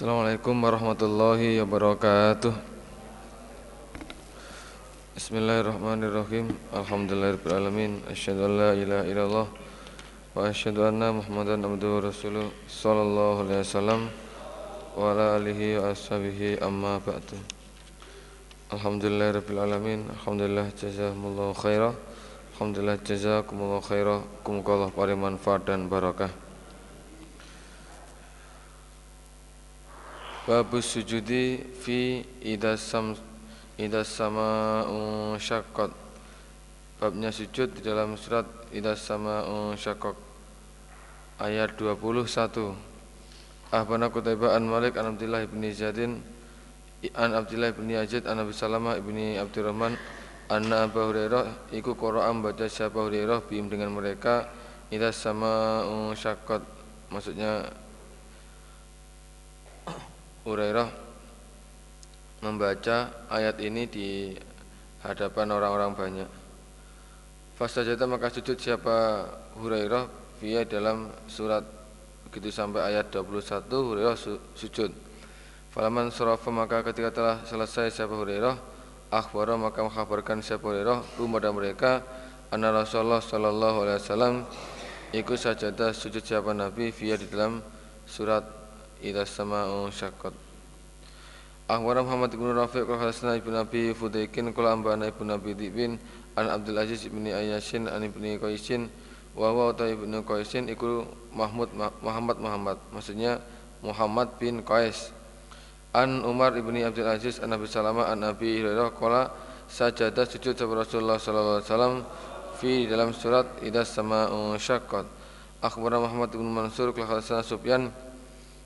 Assalamualaikum warahmatullahi wabarakatuh. Bismillahirrahmanirrahim. Alhamdulillahirrahmanirrahim Asyadu an la ilaha illallah Wa asyadu anna muhammadan abduhu rasuluh Sallallahu alaihi wasallam Wa ala alihi wa ashabihi amma ba'du. Alhamdulillahirrahmanirrahim Alhamdulillah jazakumullahu khairah Alhamdulillah jazakumullahu khairah Kumukallah pari manfaat dan barakah Babus sujudi fi idas sam idas sama syaqqat. Babnya sujud di dalam surat idas sama syaqqat ayat 21. Ahbana Qutaibah an Malik an Abdullah bin Zadin an Abdullah bin Yazid an Abi Salamah ibni Abdurrahman anna Abu Hurairah iku Qur'an baca siapa Hurairah bim dengan mereka idas sama syaqqat maksudnya Hurairah membaca ayat ini di hadapan orang-orang banyak. Fasajata maka sujud siapa Hurairah via dalam surat begitu sampai ayat 21 Hurairah su sujud. Falaman surafa maka ketika telah selesai siapa Hurairah akhbara maka mengkhabarkan siapa Hurairah kepada mereka anna Rasulullah sallallahu alaihi wasallam ikut sajadah sujud siapa Nabi via di dalam surat ila sama'u syaqqat Akhbar Muhammad ibn Rafiq qala hadatsana ibn Abi Fudaikin qala ambana ibn Abi Dibin an Abdul Aziz ibn Ayyasin an ibn Qaisin wa huwa ibn Qaisin iku Mahmud Muhammad Muhammad maksudnya Muhammad bin Qais. An Umar ibn Abdul Aziz an Abi Salamah an Abi Hurairah qala sajadah sujud kepada Rasulullah sallallahu alaihi wasallam fi dalam surat idas sama'u syaqqat Akhbar Muhammad bin Mansur qala Sufyan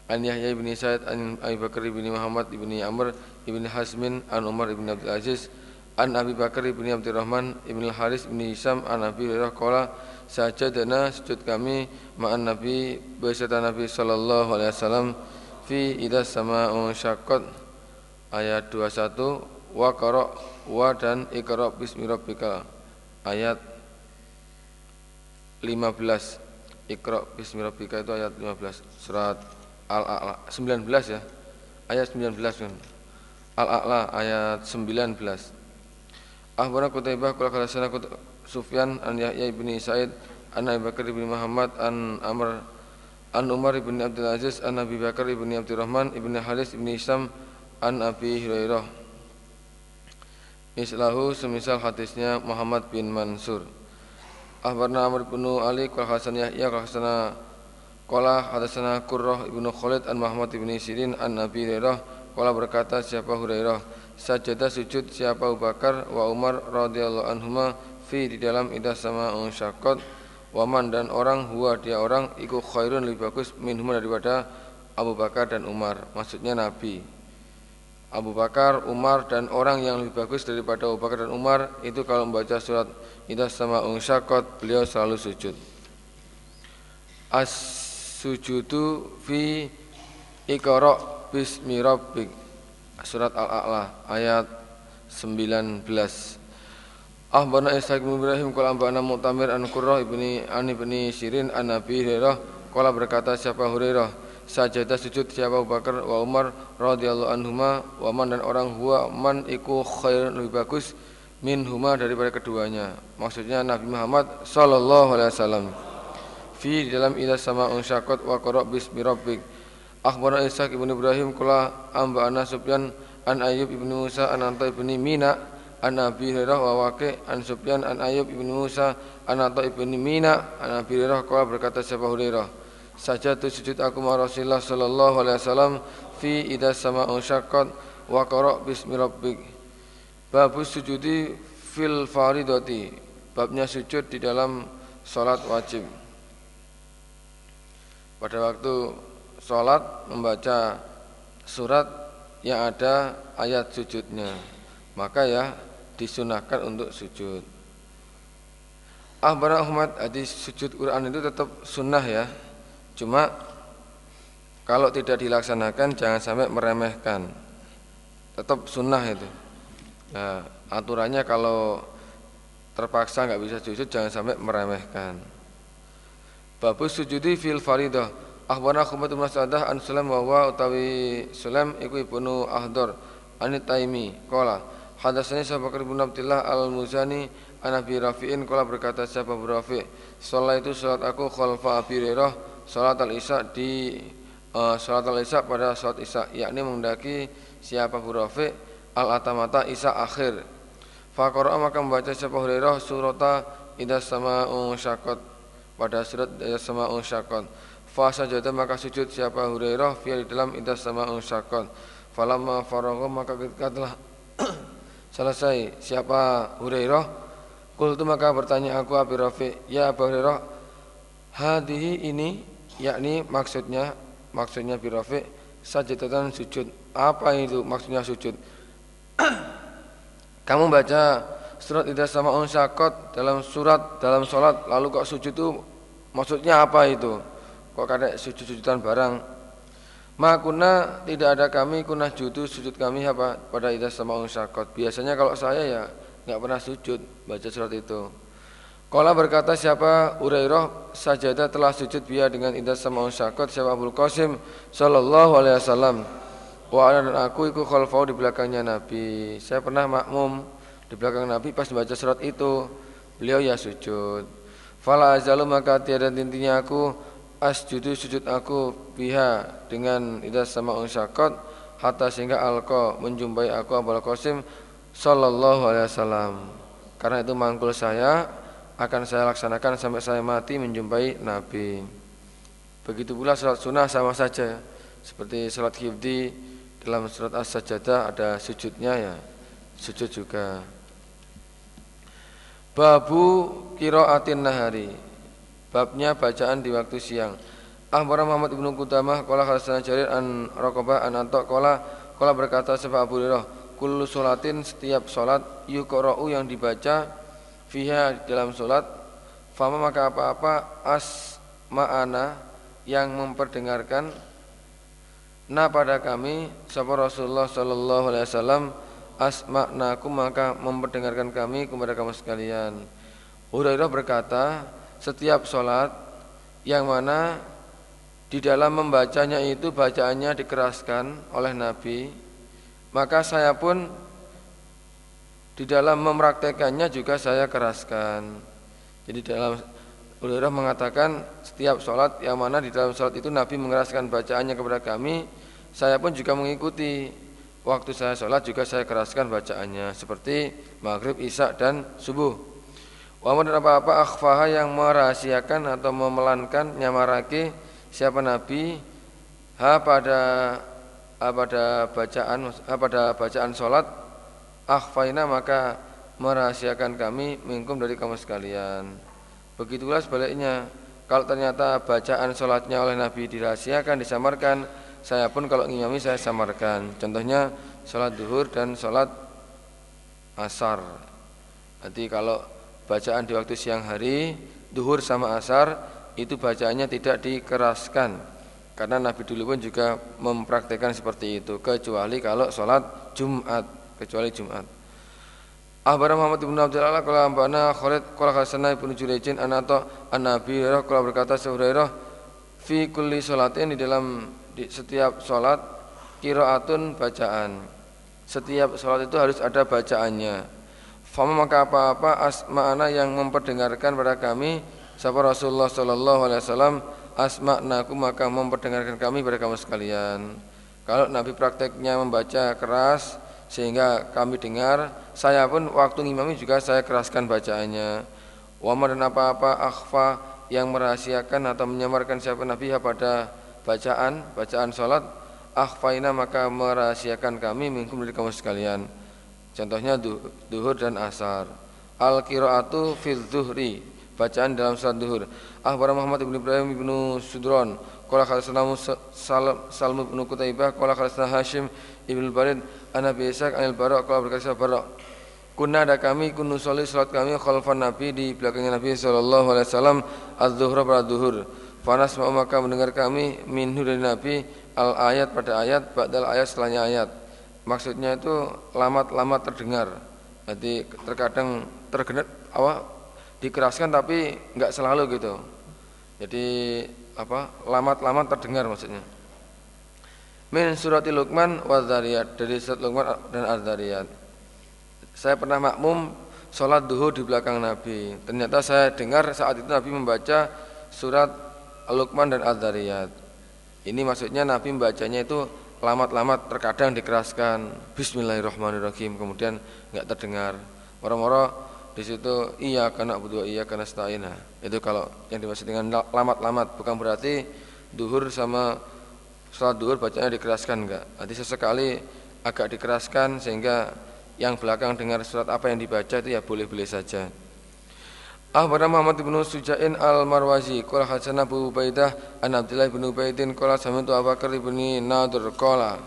An Yahya bin Sa'id an Abi Bakar bin Muhammad bin Amr bin Hasmin an Umar bin Abdul Aziz an Abi Bakar bin Abdurrahman bin Haris bin Hisam an Abi Hurairah qala sajadana sujud kami ma'an Nabi beserta Nabi sallallahu alaihi wasallam fi idas sama'u syaqqat. Ayat 21 wa qara wa dan iqra bismi rabbika. Ayat 15 Iqra bismi rabbika itu ayat 15 surat Al-A'la 19 ya. Ayat 19 kan. Al-A'la ayat 19. Ahbara Qutaibah qala qala Sufyan an Yahya bin Sa'id an Abi Bakar bin Muhammad an Amr an Umar bin Abdul Aziz an Abi Bakar bin Abdurrahman bin Haris bin Isam an Abi Hurairah Mislahu semisal hadisnya Muhammad bin Mansur Ahbarna Amr bin Ali qala Hasan Yahya qala Qala hadatsana Qurrah ibnu Khalid an Muhammad ibnu Sirin an Nabi Hurairah. Qala berkata siapa Hurairah? Sajadah sujud siapa Abu Bakar wa Umar radhiyallahu anhuma fi di dalam idah sama syaqqat waman dan orang huwa dia orang iku khairun lebih bagus minhum daripada Abu Bakar dan Umar. Maksudnya Nabi. Abu Bakar, Umar dan orang yang lebih bagus daripada Abu Bakar dan Umar itu kalau membaca surat idah sama syaqqat beliau selalu sujud. As sujudu fi Iqra bismi rabbik. Surat Al-A'la ayat 19 Ahbana Ishaq bin Ibrahim qala ambana Mu'tamir an Qurrah ibni an ibni Sirin an Nabi Hurairah qala berkata siapa Hurairah? Sajadah sujud siapa Abu Bakar wa Umar radhiyallahu anhuma wa man dan orang huwa man iku khair lebih bagus min huma daripada keduanya. Maksudnya Nabi Muhammad sallallahu alaihi wasallam fi dalam ila sama unsyakot wa qara bismi rabbik. Akhbarana Ishaq ibn Ibrahim kula amba ana Sufyan an Ayyub ibn Musa an Anta ibn Mina an Abi Hurairah wa Waqi an Sufyan an Ayyub ibn Musa an Anta ibn Mina an Abi Hurairah kala berkata siapa Hurairah? Saja tu sujud aku ma Rasulullah sallallahu alaihi wasallam fi ida sama unsyakot wa qara bismi rabbik. Babus sujudi fil faridati babnya sujud di dalam salat wajib pada waktu sholat membaca surat yang ada ayat sujudnya. Maka ya disunahkan untuk sujud. Ahbarah Ahmad hadis sujud Quran itu tetap sunnah ya. Cuma kalau tidak dilaksanakan jangan sampai meremehkan. Tetap sunnah itu. Nah, aturannya kalau terpaksa nggak bisa sujud jangan sampai meremehkan Babus sujudi fil faridah. Akhbarana Khumat bin Sa'dah an Sulaim wa wa utawi Sulaim iku ibnu Ahdar anit Taimi qala hadatsani Sa'bakar bin Abdullah al-Muzani an Abi Rafi'in qala berkata siapa Rafi' salat itu salat aku khalfa Abi Hurairah salat al-Isya di uh, salat al-Isya pada salat Isya yakni mendaki siapa Rafi' al-atamata Isya akhir. Faqara maka membaca siapa Hurairah surata idza sama'u syaqqat pada surat idza sama'u syaqqat Fa sajada maka sujud siapa Hurairah fi di dalam idas sama unsakon. Falamma faragha maka ketika telah selesai siapa Hurairah? Kultu maka bertanya aku Abi Rafi Ya Abu Hurairah Hadihi ini yakni maksudnya maksudnya Abi Rafi sajadatan sujud. Apa itu maksudnya sujud? Kamu baca surat idas sama unsakot dalam surat dalam sholat lalu kok sujud itu maksudnya apa itu kok kada sujud-sujudan barang Makuna tidak ada kami kunah judu sujud kami apa pada idah sama unsakot. Biasanya kalau saya ya nggak pernah sujud baca surat itu. Kala berkata siapa Urairah sajadah telah sujud biar dengan idah sama unsakot siapa Abdul Qasim Sallallahu Alaihi Wasallam. Wa dan aku ikut khalfau di belakangnya Nabi. Saya pernah makmum di belakang Nabi pas membaca surat itu. Beliau ya sujud. Fala azalu maka tiada intinya aku asjudu sujud aku biha dengan idah sama unsakot hatta sehingga alqa menjumpai aku Abul Qasim sallallahu alaihi wasallam. Karena itu mangkul saya akan saya laksanakan sampai saya mati menjumpai Nabi. Begitu pula salat sunnah sama saja seperti salat hifdi dalam surat As-Sajdah ada sujudnya ya, sujud juga. Babu kiraatin nahari Babnya bacaan di waktu siang. Ahbar Muhammad ibnu Qudamah qala hasan Jarir an Raqabah an Antok qala qala berkata sebab Abu Hurairah kullu salatin setiap salat yuqra'u yang dibaca fiha dalam salat fama maka apa-apa as ma'ana yang memperdengarkan na pada kami sapa Rasulullah sallallahu alaihi wasallam asma'nakum maka memperdengarkan kami kepada kamu sekalian. Hurairah berkata, setiap sholat yang mana di dalam membacanya itu bacaannya dikeraskan oleh Nabi maka saya pun di dalam mempraktekannya juga saya keraskan jadi dalam Hurairah mengatakan setiap sholat yang mana di dalam sholat itu Nabi mengeraskan bacaannya kepada kami saya pun juga mengikuti waktu saya sholat juga saya keraskan bacaannya seperti maghrib, isya dan subuh Wa dan apa-apa akhfaha yang merahasiakan atau memelankan nyamarake siapa nabi ha pada ha pada bacaan ha pada bacaan salat akhfaina maka merahasiakan kami minkum dari kamu sekalian. Begitulah sebaliknya kalau ternyata bacaan sholatnya oleh Nabi dirahasiakan, disamarkan, saya pun kalau ngimami saya samarkan. Contohnya sholat duhur dan sholat asar. Nanti kalau bacaan di waktu siang hari duhur sama asar itu bacaannya tidak dikeraskan karena Nabi dulu pun juga mempraktekkan seperti itu kecuali kalau sholat Jumat kecuali Jumat Ahbar Muhammad bin Abdullah kalau ambana Khalid kalau Hasan bin Jurejin anato an Nabi kalau berkata Hurairah fi kulli sholatin di dalam di setiap sholat kiroatun bacaan. Setiap sholat itu harus ada bacaannya. Fama maka apa-apa asma'ana yang memperdengarkan pada kami Sapa Rasulullah Sallallahu Alaihi Wasallam asma'naku maka memperdengarkan kami pada kamu sekalian. Kalau Nabi prakteknya membaca keras sehingga kami dengar Saya pun waktu ngimami juga saya keraskan bacaannya. Wama dan apa-apa akhfa yang merahasiakan atau menyamarkan siapa Nabi pada bacaan bacaan sholat akhfaina maka merahasiakan kami minkum dari kamu sekalian Contohnya duhur dan asar. Al qiraatu fil duhri, bacaan dalam salat duhur. Akhbar Muhammad ibn Ibrahim ibn Sudron, qala khalasana Salam Salm ibn Qutaibah, qala khalasana Hashim ibn Barid, ana bisak anil Bara, qala berkata Bara. Kuna ada kami kunu soli salat kami khalfan Nabi di belakangnya Nabi sallallahu alaihi wasallam az-zuhra pada duhur. Fanas maka mendengar kami minhu dari Nabi al ayat pada ayat ba'dal ayat setelahnya ayat. Maksudnya itu lama-lama terdengar. Jadi terkadang terdengar awal dikeraskan tapi nggak selalu gitu. Jadi apa lamat-lamat terdengar maksudnya. Min surati Luqman wa Dzariyat dari surat Luqman dan Az-Dzariyat saya pernah makmum sholat duhur di belakang Nabi. Ternyata saya dengar saat itu Nabi membaca surat Luqman dan Az-Dzariyat ini maksudnya Nabi membacanya itu lamat-lamat terkadang dikeraskan. Bismillahirrahmanirrahim kemudian nggak terdengar. Moro-moro di situ iya karena berdua iya karena stain itu kalau yang dimaksud dengan lamat-lamat bukan berarti duhur sama sholat duhur bacanya dikeraskan enggak nanti sesekali agak dikeraskan sehingga yang belakang dengar surat apa yang dibaca itu ya boleh-boleh saja Ahbarana Muhammad bin Sujain al-Marwazi Qala Hasan Abu Ubaidah An Abdullah bin Ubaidin Qala Samitu Abu Bakar bin Nadur Qala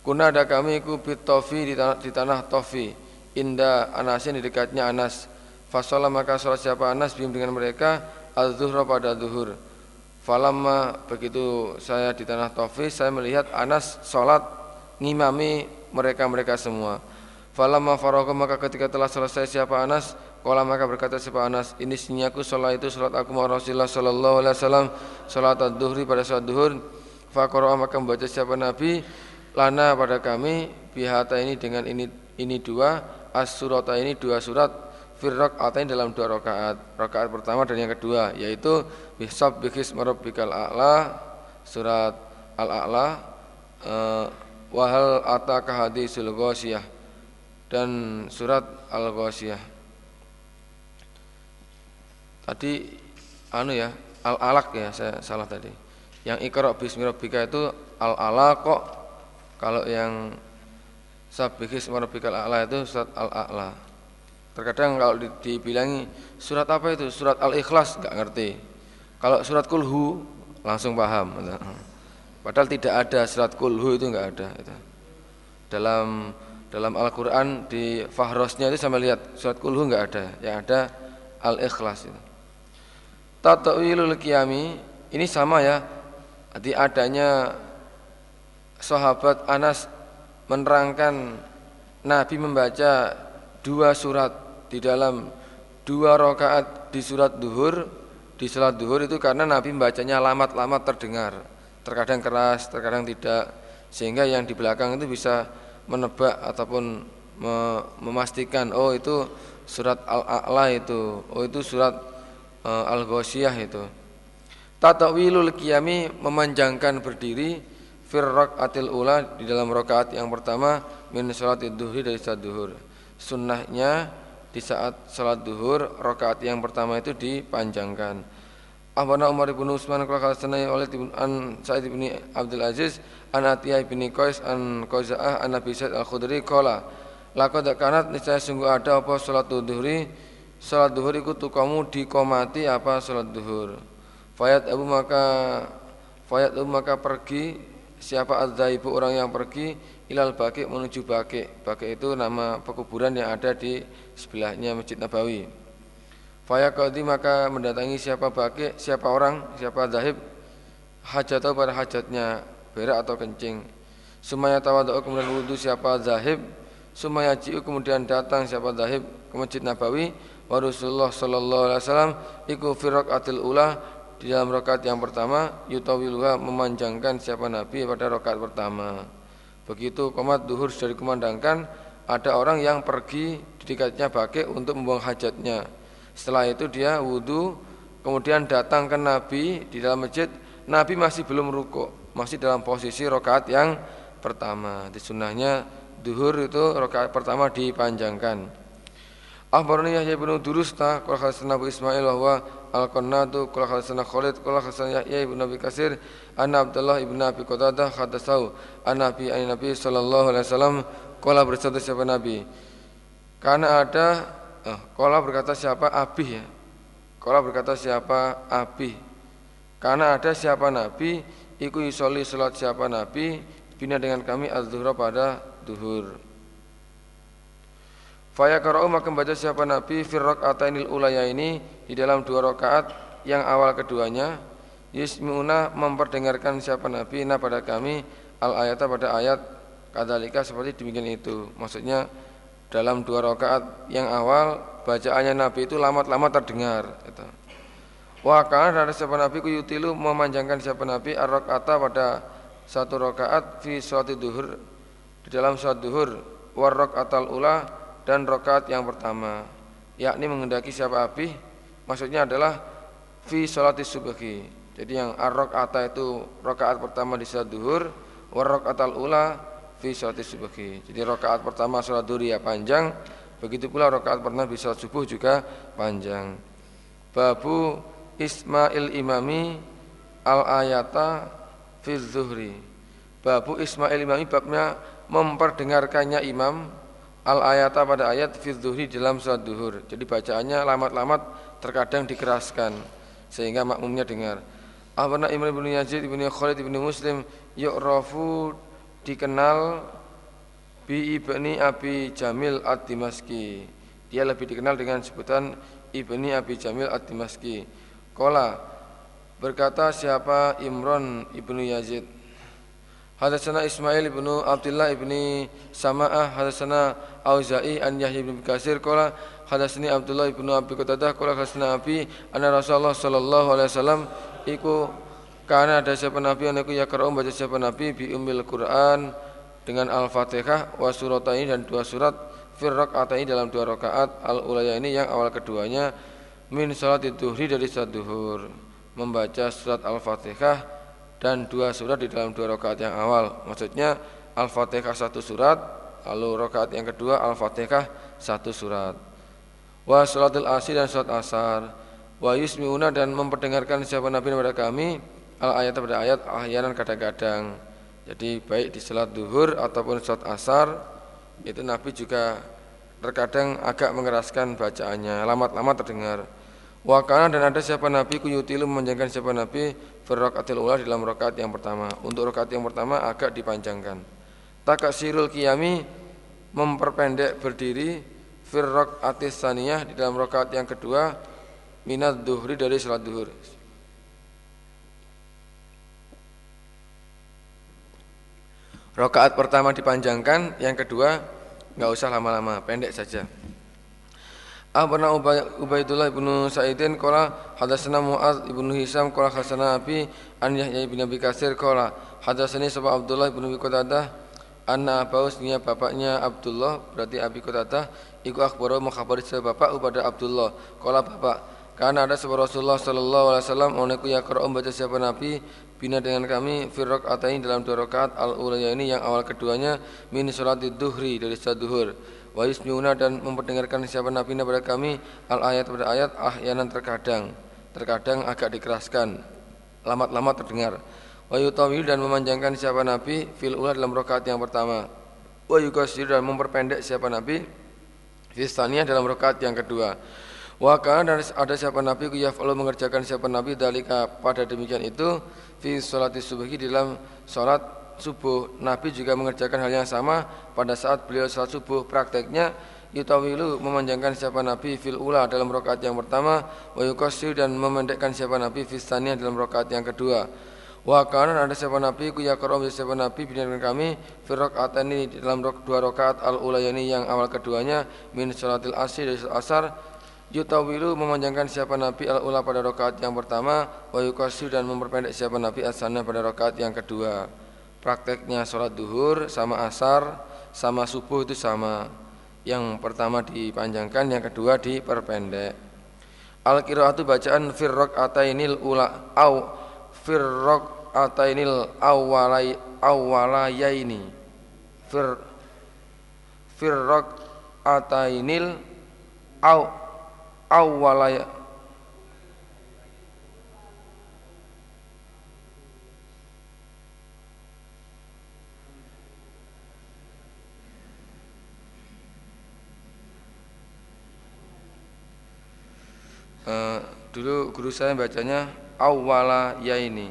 Kuna ada kami ku bitofi di tanah, di tanah Tofi Indah Anasin di dekatnya Anas. Fasolah maka sholat siapa Anas bim dengan mereka Al-Zuhra pada zuhur. Falamma begitu saya di tanah Tofi Saya melihat Anas sholat Ngimami mereka-mereka semua. Falamma faroqa maka ketika telah selesai siapa Anas Kala maka berkata siapa Anas, ini sunyaku sholat itu sholat aku mau Rasulullah Sallallahu Alaihi Wasallam sholat ad-duhri pada sholat duhur. Fakoroh maka membaca siapa Nabi lana pada kami bihata ini dengan ini ini dua as surata ini dua surat firrok ini dalam dua rakaat rakaat pertama dan yang kedua yaitu bisab bihis marabbikal a'la surat al a'la uh, wahal ataka hadisul ghosiyah dan surat al ghosiyah Tadi anu ya, al alak ya, saya salah tadi. Yang ikra bismi rabbika itu al alaq kok. Kalau yang sabihis rabbikal a'la itu surat al a'la. Terkadang kalau dibilangi surat apa itu? Surat al-ikhlas nggak ngerti. Kalau surat kulhu langsung paham. Padahal tidak ada surat kulhu itu nggak ada. Itu. Dalam dalam Al-Quran di fahrosnya itu sama lihat surat kulhu nggak ada. Yang ada al-ikhlas itu. Tatawilul Qiyami ini sama ya. Di adanya sahabat Anas menerangkan Nabi membaca dua surat di dalam dua rakaat di surat duhur. Di surat duhur itu karena Nabi membacanya lamat-lamat terdengar. Terkadang keras terkadang tidak. Sehingga yang di belakang itu bisa menebak ataupun memastikan oh itu surat al-a'la itu. Oh itu surat uh, Al-Ghasyiyah itu. Tatawilul qiyami memanjangkan berdiri fir atil ula di dalam rakaat yang pertama min salat duhri dari saat duhur. Sunnahnya di saat salat duhur rakaat yang pertama itu dipanjangkan. Ahbana Umar bin Utsman qala sanai oleh an Sa'id bin Abdul Aziz an Atiyah bin Qais an Qazaah an Nabi Sa'id Al-Khudri qala laqad kanat niscaya sungguh ada apa salat duhri Salat duhur ikut kamu dikomati apa salat duhur? Fayat Abu maka Fayat Abu maka pergi Siapa ibu orang yang pergi Ilal Baki menuju Baki. Baki itu nama pekuburan yang ada di sebelahnya Masjid Nabawi. Fayat Qadi maka mendatangi siapa Baki Siapa orang, siapa Zahib Hajat atau pada hajatnya Berak atau kencing. Sumaya tawaduk kemudian wudhu siapa Zahib Sumaya ji'u kemudian datang siapa Zahib ke Masjid Nabawi wa Rasulullah sallallahu alaihi wasallam iku fi rakaatil ula di dalam rakaat yang pertama yutawiluha memanjangkan siapa nabi pada rakaat pertama. Begitu komat duhur sudah dikumandangkan ada orang yang pergi di dekatnya bake untuk membuang hajatnya. Setelah itu dia wudhu kemudian datang ke nabi di dalam masjid. Nabi masih belum ruko masih dalam posisi rakaat yang pertama. Di sunnahnya duhur itu rakaat pertama dipanjangkan Akhbarani Yahya bin Durusta qala hadatsana Abu Ismail wa huwa al-Qannatu qala hadatsana Khalid qala hadatsana Yahya bin Abi Katsir anna Abdullah ibn Abi Qatadah hadatsau anna Nabi an Nabi sallallahu alaihi wasallam qala bersabda siapa Nabi? Karena ada eh, qala berkata siapa Abi ya? Qala berkata siapa Abi? Karena ada siapa Nabi iku yusolli salat siapa Nabi bina dengan kami az-zuhra pada duhur Faya karau maka membaca siapa Nabi firrok atainil ulaya ini di dalam dua rakaat yang awal keduanya yusmiuna memperdengarkan siapa Nabi na pada kami al ayata pada ayat kadalika seperti demikian itu maksudnya dalam dua rakaat yang awal bacaannya Nabi itu lama-lama terdengar itu. Wa dari siapa nabi ku yutilu memanjangkan siapa nabi ar-rakaata pada satu rakaat fi sholat duhur di dalam sholat duhur war atal ula dan rakaat yang pertama yakni mengendaki siapa api maksudnya adalah fi sholat subuhi jadi yang ar-rakaata itu rakaat pertama di sholat duhur war atal ula fi sholat subuhi jadi rakaat pertama sholat duhur ya panjang begitu pula rakaat pertama di sholat subuh juga panjang. Babu Ismail Imami al ayata fi zuhri. Babu Ismail Imami babnya memperdengarkannya imam al ayata pada ayat fi dalam salat duhur. Jadi bacaannya lamat-lamat terkadang dikeraskan sehingga makmumnya dengar. Abana Imam bin Yazid bin Khalid bin Muslim yu'rafu dikenal bi ibni Abi Jamil ad-Dimaski. Dia lebih dikenal dengan sebutan ibni Abi Jamil ad-Dimaski. Kola berkata siapa Imron ibnu Yazid Hadatsana Ismail ibnu Abdullah ibni Sama'ah Hadatsana Auza'i an Yahya bin Kasir qala hadatsani Abdullah ibnu Abi Qatadah qala hadatsana Abi anna Rasulullah sallallahu alaihi wasallam iku karena ada siapa nabi yang aku yakra'u baca siapa nabi bi umil Quran dengan Al-Fatihah wa surataini dan dua surat fir ini dalam dua rakaat al ulaya ini yang awal keduanya min salat duhri dari salat duhur membaca surat Al-Fatihah dan dua surat di dalam dua rakaat yang awal. Maksudnya Al-Fatihah satu surat, lalu rakaat yang kedua Al-Fatihah satu surat. Wa salatul asir dan salat asar. Wa yusmiuna dan memperdengarkan siapa Nabi kepada kami al ayat pada ayat ahyanan kadang-kadang. Jadi baik di salat duhur ataupun salat asar itu Nabi juga terkadang agak mengeraskan bacaannya, lama-lama terdengar. Wakana dan ada siapa Nabi kuyutilu memanjangkan siapa Nabi Firrakatil ula dalam rakaat yang pertama Untuk rakaat yang pertama agak dipanjangkan Takasirul kiyami Memperpendek berdiri Firrakatis saniyah di dalam rakaat yang kedua Minat duhri dari salat duhur. Rakaat pertama dipanjangkan Yang kedua nggak usah lama-lama Pendek saja. Akhbarana Ubaidullah ibnu Sa'idin qala hadatsana Muaz ibnu Hisam qala hadatsana Abi an Yahya ibn Abi Katsir qala hadatsani sapa Abdullah ibnu Abi anna bausnya bapaknya Abdullah berarti Abi Qatadah iku akhbaro mengkhabari bapak kepada Abdullah. Qala bapak karena ada sebuah Rasulullah sallallahu alaihi wasallam oneku ya qara baca siapa nabi bina dengan kami firrok atain dalam dua rakaat al ini yang awal keduanya min salatid duhri dari salat duhur. Wa yusmiuna dan memperdengarkan siapa nabi kepada kami al ayat pada ayat ah yanan terkadang terkadang agak dikeraskan. Lama-lama terdengar wa yutawil dan memanjangkan siapa nabi fil ula dalam rakaat yang pertama. Wa yukasir dan memperpendek siapa nabi fistaniyah dalam rakaat yang kedua. Wa kana dan ada siapa nabi ku yaf'alu mengerjakan siapa nabi dalika pada demikian itu fi salati subuhi dalam salat subuh. Nabi juga mengerjakan hal yang sama pada saat beliau salat subuh prakteknya. Yutawilu memanjangkan siapa Nabi fil ula dalam rakaat yang pertama. Wa yukasir dan memendekkan siapa Nabi fistaniyah dalam rakaat yang kedua wa kanan ada siapa Nabi ku yakram siapa Nabi binarkan kami fil rakaat ini dalam dua rakaat al ulayani yang awal keduanya min salatil asir dari asar yutawilu memanjangkan siapa Nabi al ula pada rakaat yang pertama wa dan memperpendek siapa Nabi asana pada rakaat yang kedua. Prakteknya sholat duhur sama asar sama subuh itu sama. Yang pertama dipanjangkan yang kedua diperpendek. Al qiraatu bacaan firrok atainil ula au firrok atainil awalay awalayaini. Fir firrok atainil au awalay uh, dulu guru saya bacanya awala ya ini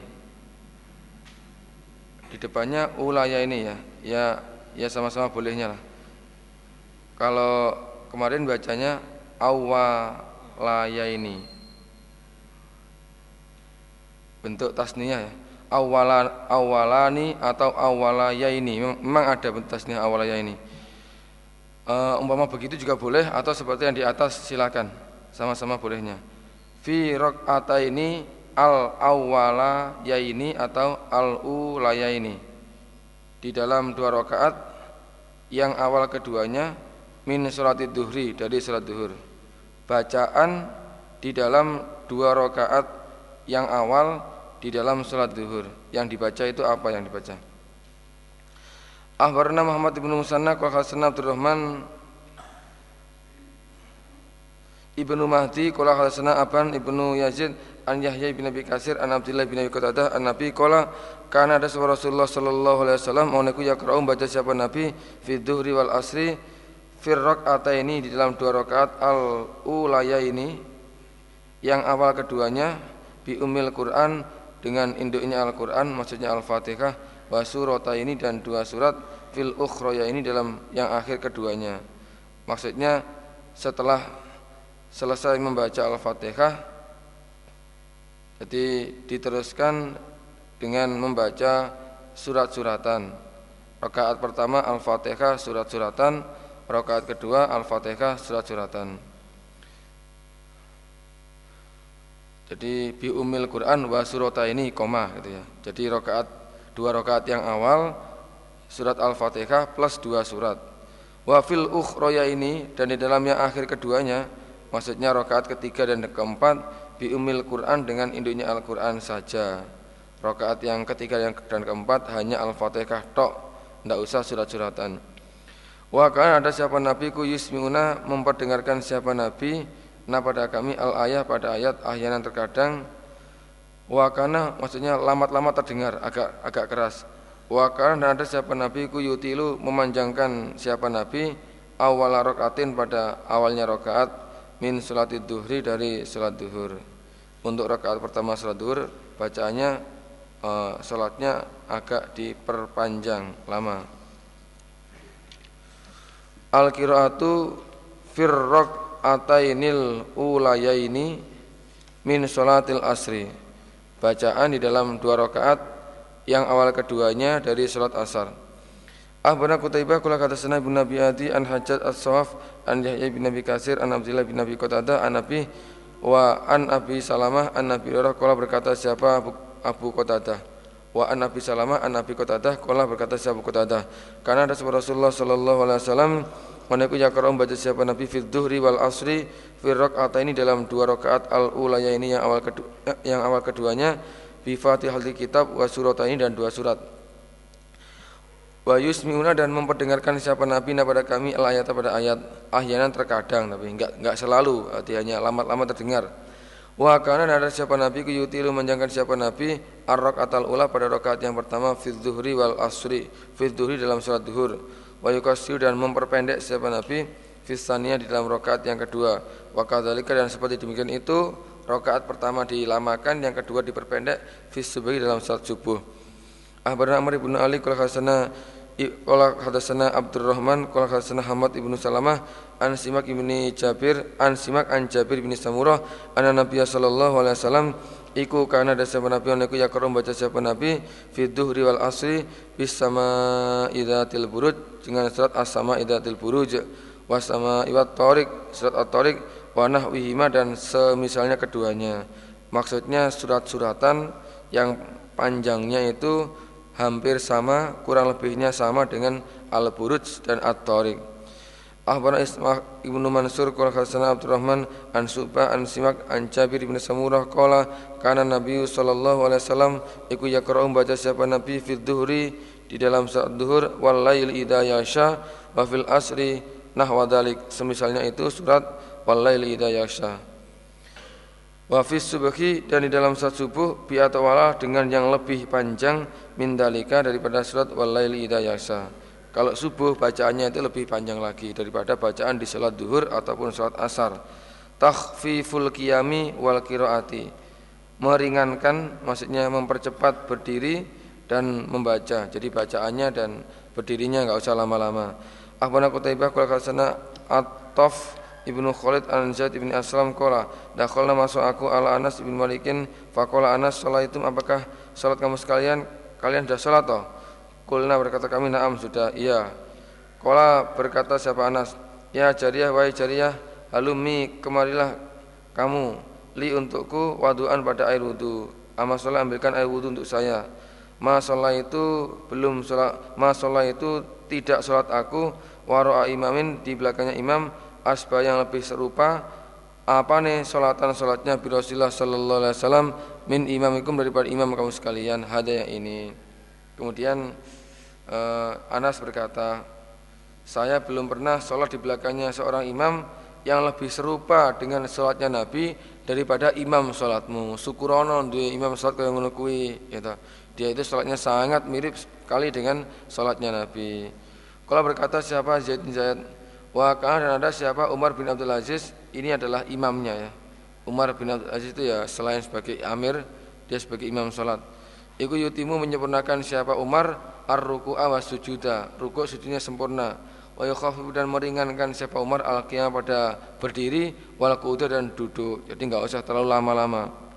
di depannya ula ya ini ya. Ya ya sama-sama bolehnya lah. Kalau kemarin bacanya awala ya ini bentuk tasniah ya. Awala awalani atau awala ya ini memang ada bentuk tasniah awala ya ini uh, umpama begitu juga boleh atau seperti yang di atas silakan. Sama-sama bolehnya. Fi ini al awwala yaini atau al ulayaini di dalam dua rakaat yang awal keduanya min sholatid duhri dari sholat duhur. Bacaan di dalam dua rakaat yang awal di dalam sholat duhur. Yang dibaca itu apa yang dibaca? Ahbarna Muhammad ibnu Musanna Qala Abdurrahman Ibnu Mahdi qala hadatsana Aban Ibnu Yazid an Yahya bin Abi Kasir an Abdullah bin Abi Qatadah an Nabi qala kana ada sebuah Rasulullah sallallahu alaihi wasallam oneku yaqra'u baca siapa Nabi fi dhuhri wal asri fir ini di dalam dua rakaat al ulaya ini yang awal keduanya bi umil Quran dengan induknya Al-Quran maksudnya Al-Fatihah wa surata ini dan dua surat fil ukhroya ini dalam yang akhir keduanya. Maksudnya setelah selesai membaca Al-Fatihah jadi diteruskan dengan membaca surat-suratan. Rakaat pertama Al-Fatihah surat-suratan rakaat kedua Al-Fatihah surat-suratan. Jadi bi umil Quran wa surata ini koma gitu ya. Jadi rakaat dua rakaat yang awal surat Al-Fatihah plus dua surat. Wa fil ukhroya ini dan di dalam yang akhir keduanya Maksudnya rokaat ketiga dan keempat biumil Quran dengan induknya Al-Quran saja. Rokaat yang ketiga dan keempat hanya Al-Fatihah tok, tidak usah surat-suratan. Wa kan ada siapa nabi ku yusmiuna memperdengarkan siapa nabi na pada kami al ayah pada ayat ahyanan terkadang wa kana maksudnya lama-lama terdengar agak agak keras. Wa kana ada siapa nabi ku yutilu memanjangkan siapa nabi awal rokaatin pada awalnya rokaat min salat duhri dari salat duhur. Untuk rakaat pertama salat duhur bacaannya uh, salatnya agak diperpanjang lama. Al qiraatu firrok atainil ulayaini min salatil asri. Bacaan di dalam dua rakaat yang awal keduanya dari salat asar. Ahbana Kutaibah kula kata sana ibn Nabi Adi an Hajat as-Sawaf an Yahya bin Nabi Kasir an Abdullah bin Nabi Qatadah an Nabi wa an Abi Salamah an Nabi Hurairah kala berkata siapa Abu, Abu wa an Nabi Salamah an Nabi Qatadah kala berkata siapa Abu Qatadah. Karena ada sebuah Rasulullah sallallahu alaihi wasallam Meneku yakram baca siapa Nabi fil duhri wal asri fil ini dalam dua rakaat al ulaya ini yang awal kedua, yang awal keduanya bi Fatihal kitab wa ini dan dua surat wa yusmiuna dan memperdengarkan siapa nabi pada kami al ayat pada ayat ahyanan terkadang tapi enggak enggak selalu artinya lama-lama terdengar. Wa kana ada siapa nabi ku yutilu menjangkan siapa nabi arrok atal ula pada rakaat yang pertama fi dhuhri wal asri fi dhuhri dalam salat duhur wa yukasiru dan memperpendek siapa nabi fi di dalam rakaat yang kedua. Wa kadzalika dan seperti demikian itu rakaat pertama dilamakan yang kedua diperpendek fi dalam salat subuh. Ahbarana Amr ibn Ali qala hasana qala hadatsana Abdurrahman qala hadatsana Hamad ibnu Salamah an Simak ibni Jabir an Simak an Jabir bin Samurah anna Nabi sallallahu alaihi wasallam iku kana ada siapa nabi oniku yakrum baca siapa nabi fi dhuhri wal asri bis sama idatil buruj dengan surat as-sama idatil buruj was sama iwat tarik surat at-tarik wa nahwihima dan semisalnya keduanya. Maksudnya surat-suratan yang panjangnya itu hampir sama kurang lebihnya sama dengan Al-Buruj dan At-Tariq. Ahbana Isma' Ibnu Mansur qala Hasan Abdurrahman an Subah an Simak an Jabir bin Samurah qala kana Nabi sallallahu alaihi wasallam iku yaqra'u baca siapa Nabi fil dhuhri di dalam saat duhur wal lail idza yasha wa fil asri nahwa dalik semisalnya itu surat wal lail idza yasha Wafis subuhi dan di dalam saat subuh biatawala dengan yang lebih panjang mindalika daripada surat walaili idayasa. Kalau subuh bacaannya itu lebih panjang lagi daripada bacaan di salat duhur ataupun salat asar. Takhfiful qiyami wal qiraati. Meringankan maksudnya mempercepat berdiri dan membaca. Jadi bacaannya dan berdirinya enggak usah lama-lama. Ahbana Qutaibah qala at-taf Ibnu Khalid an Zaid ibn Aslam kola Dakhalna masuk aku ala Anas ibn Malikin Fakola Anas itu apakah salat kamu sekalian? Kalian sudah salat toh? Kulna berkata kami naam sudah. Iya. Kola berkata siapa Anas Ya jariah wahai jariah Halumi kemarilah kamu li untukku waduan pada air wudu. Amal sholat ambilkan air wudu untuk saya. Ma sholat itu belum sholat ma sholat itu tidak sholat aku waro'a imamin di belakangnya imam asbah yang lebih serupa apa nih sholatan sholatnya bi Rasulullah sallallahu alaihi wasallam min imamikum daripada imam kamu sekalian? Hada yang ini. Kemudian uh, Anas berkata saya belum pernah sholat di belakangnya seorang imam yang lebih serupa dengan sholatnya Nabi daripada imam sholatmu. Syukurono dua imam sholat yang menukui gitu. dia itu sholatnya sangat mirip sekali dengan sholatnya Nabi. Kalau berkata siapa? Zaid bin Zaid Wakah dan ada siapa Umar bin Abdul Aziz ini adalah imamnya ya. Umar bin Abdul Aziz itu ya selain sebagai amir dia sebagai imam salat. Iku yutimu menyempurnakan siapa Umar ar-ruku'a wa sujuda. Rukuk sujudnya sempurna. Wa yukhafifu dan meringankan siapa Umar al-qiyam pada berdiri wal dan duduk. Jadi enggak usah terlalu lama-lama.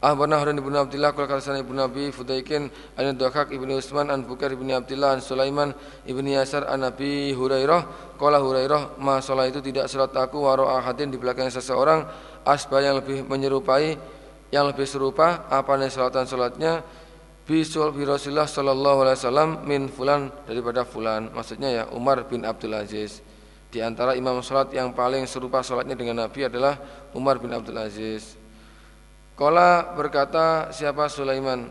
Ahbarna Harun ibn Abdullah Kul kalasan ibn Nabi Fudaikin An Duhak ibn Usman An Bukar ibn Abdullah An Sulaiman ibn Yasar An Nabi Hurairah. Kala Hurairah Ma sholat itu tidak sholat aku Waro ahadin di belakang seseorang Asbah yang lebih menyerupai Yang lebih serupa Apa nih sholatan sholatnya Bisul bi Rasulullah Sallallahu Alaihi Wasallam Min fulan daripada fulan. Maksudnya ya Umar bin Abdul Aziz. Di antara imam sholat yang paling serupa sholatnya dengan Nabi adalah Umar bin Abdul Aziz Kola berkata siapa Sulaiman?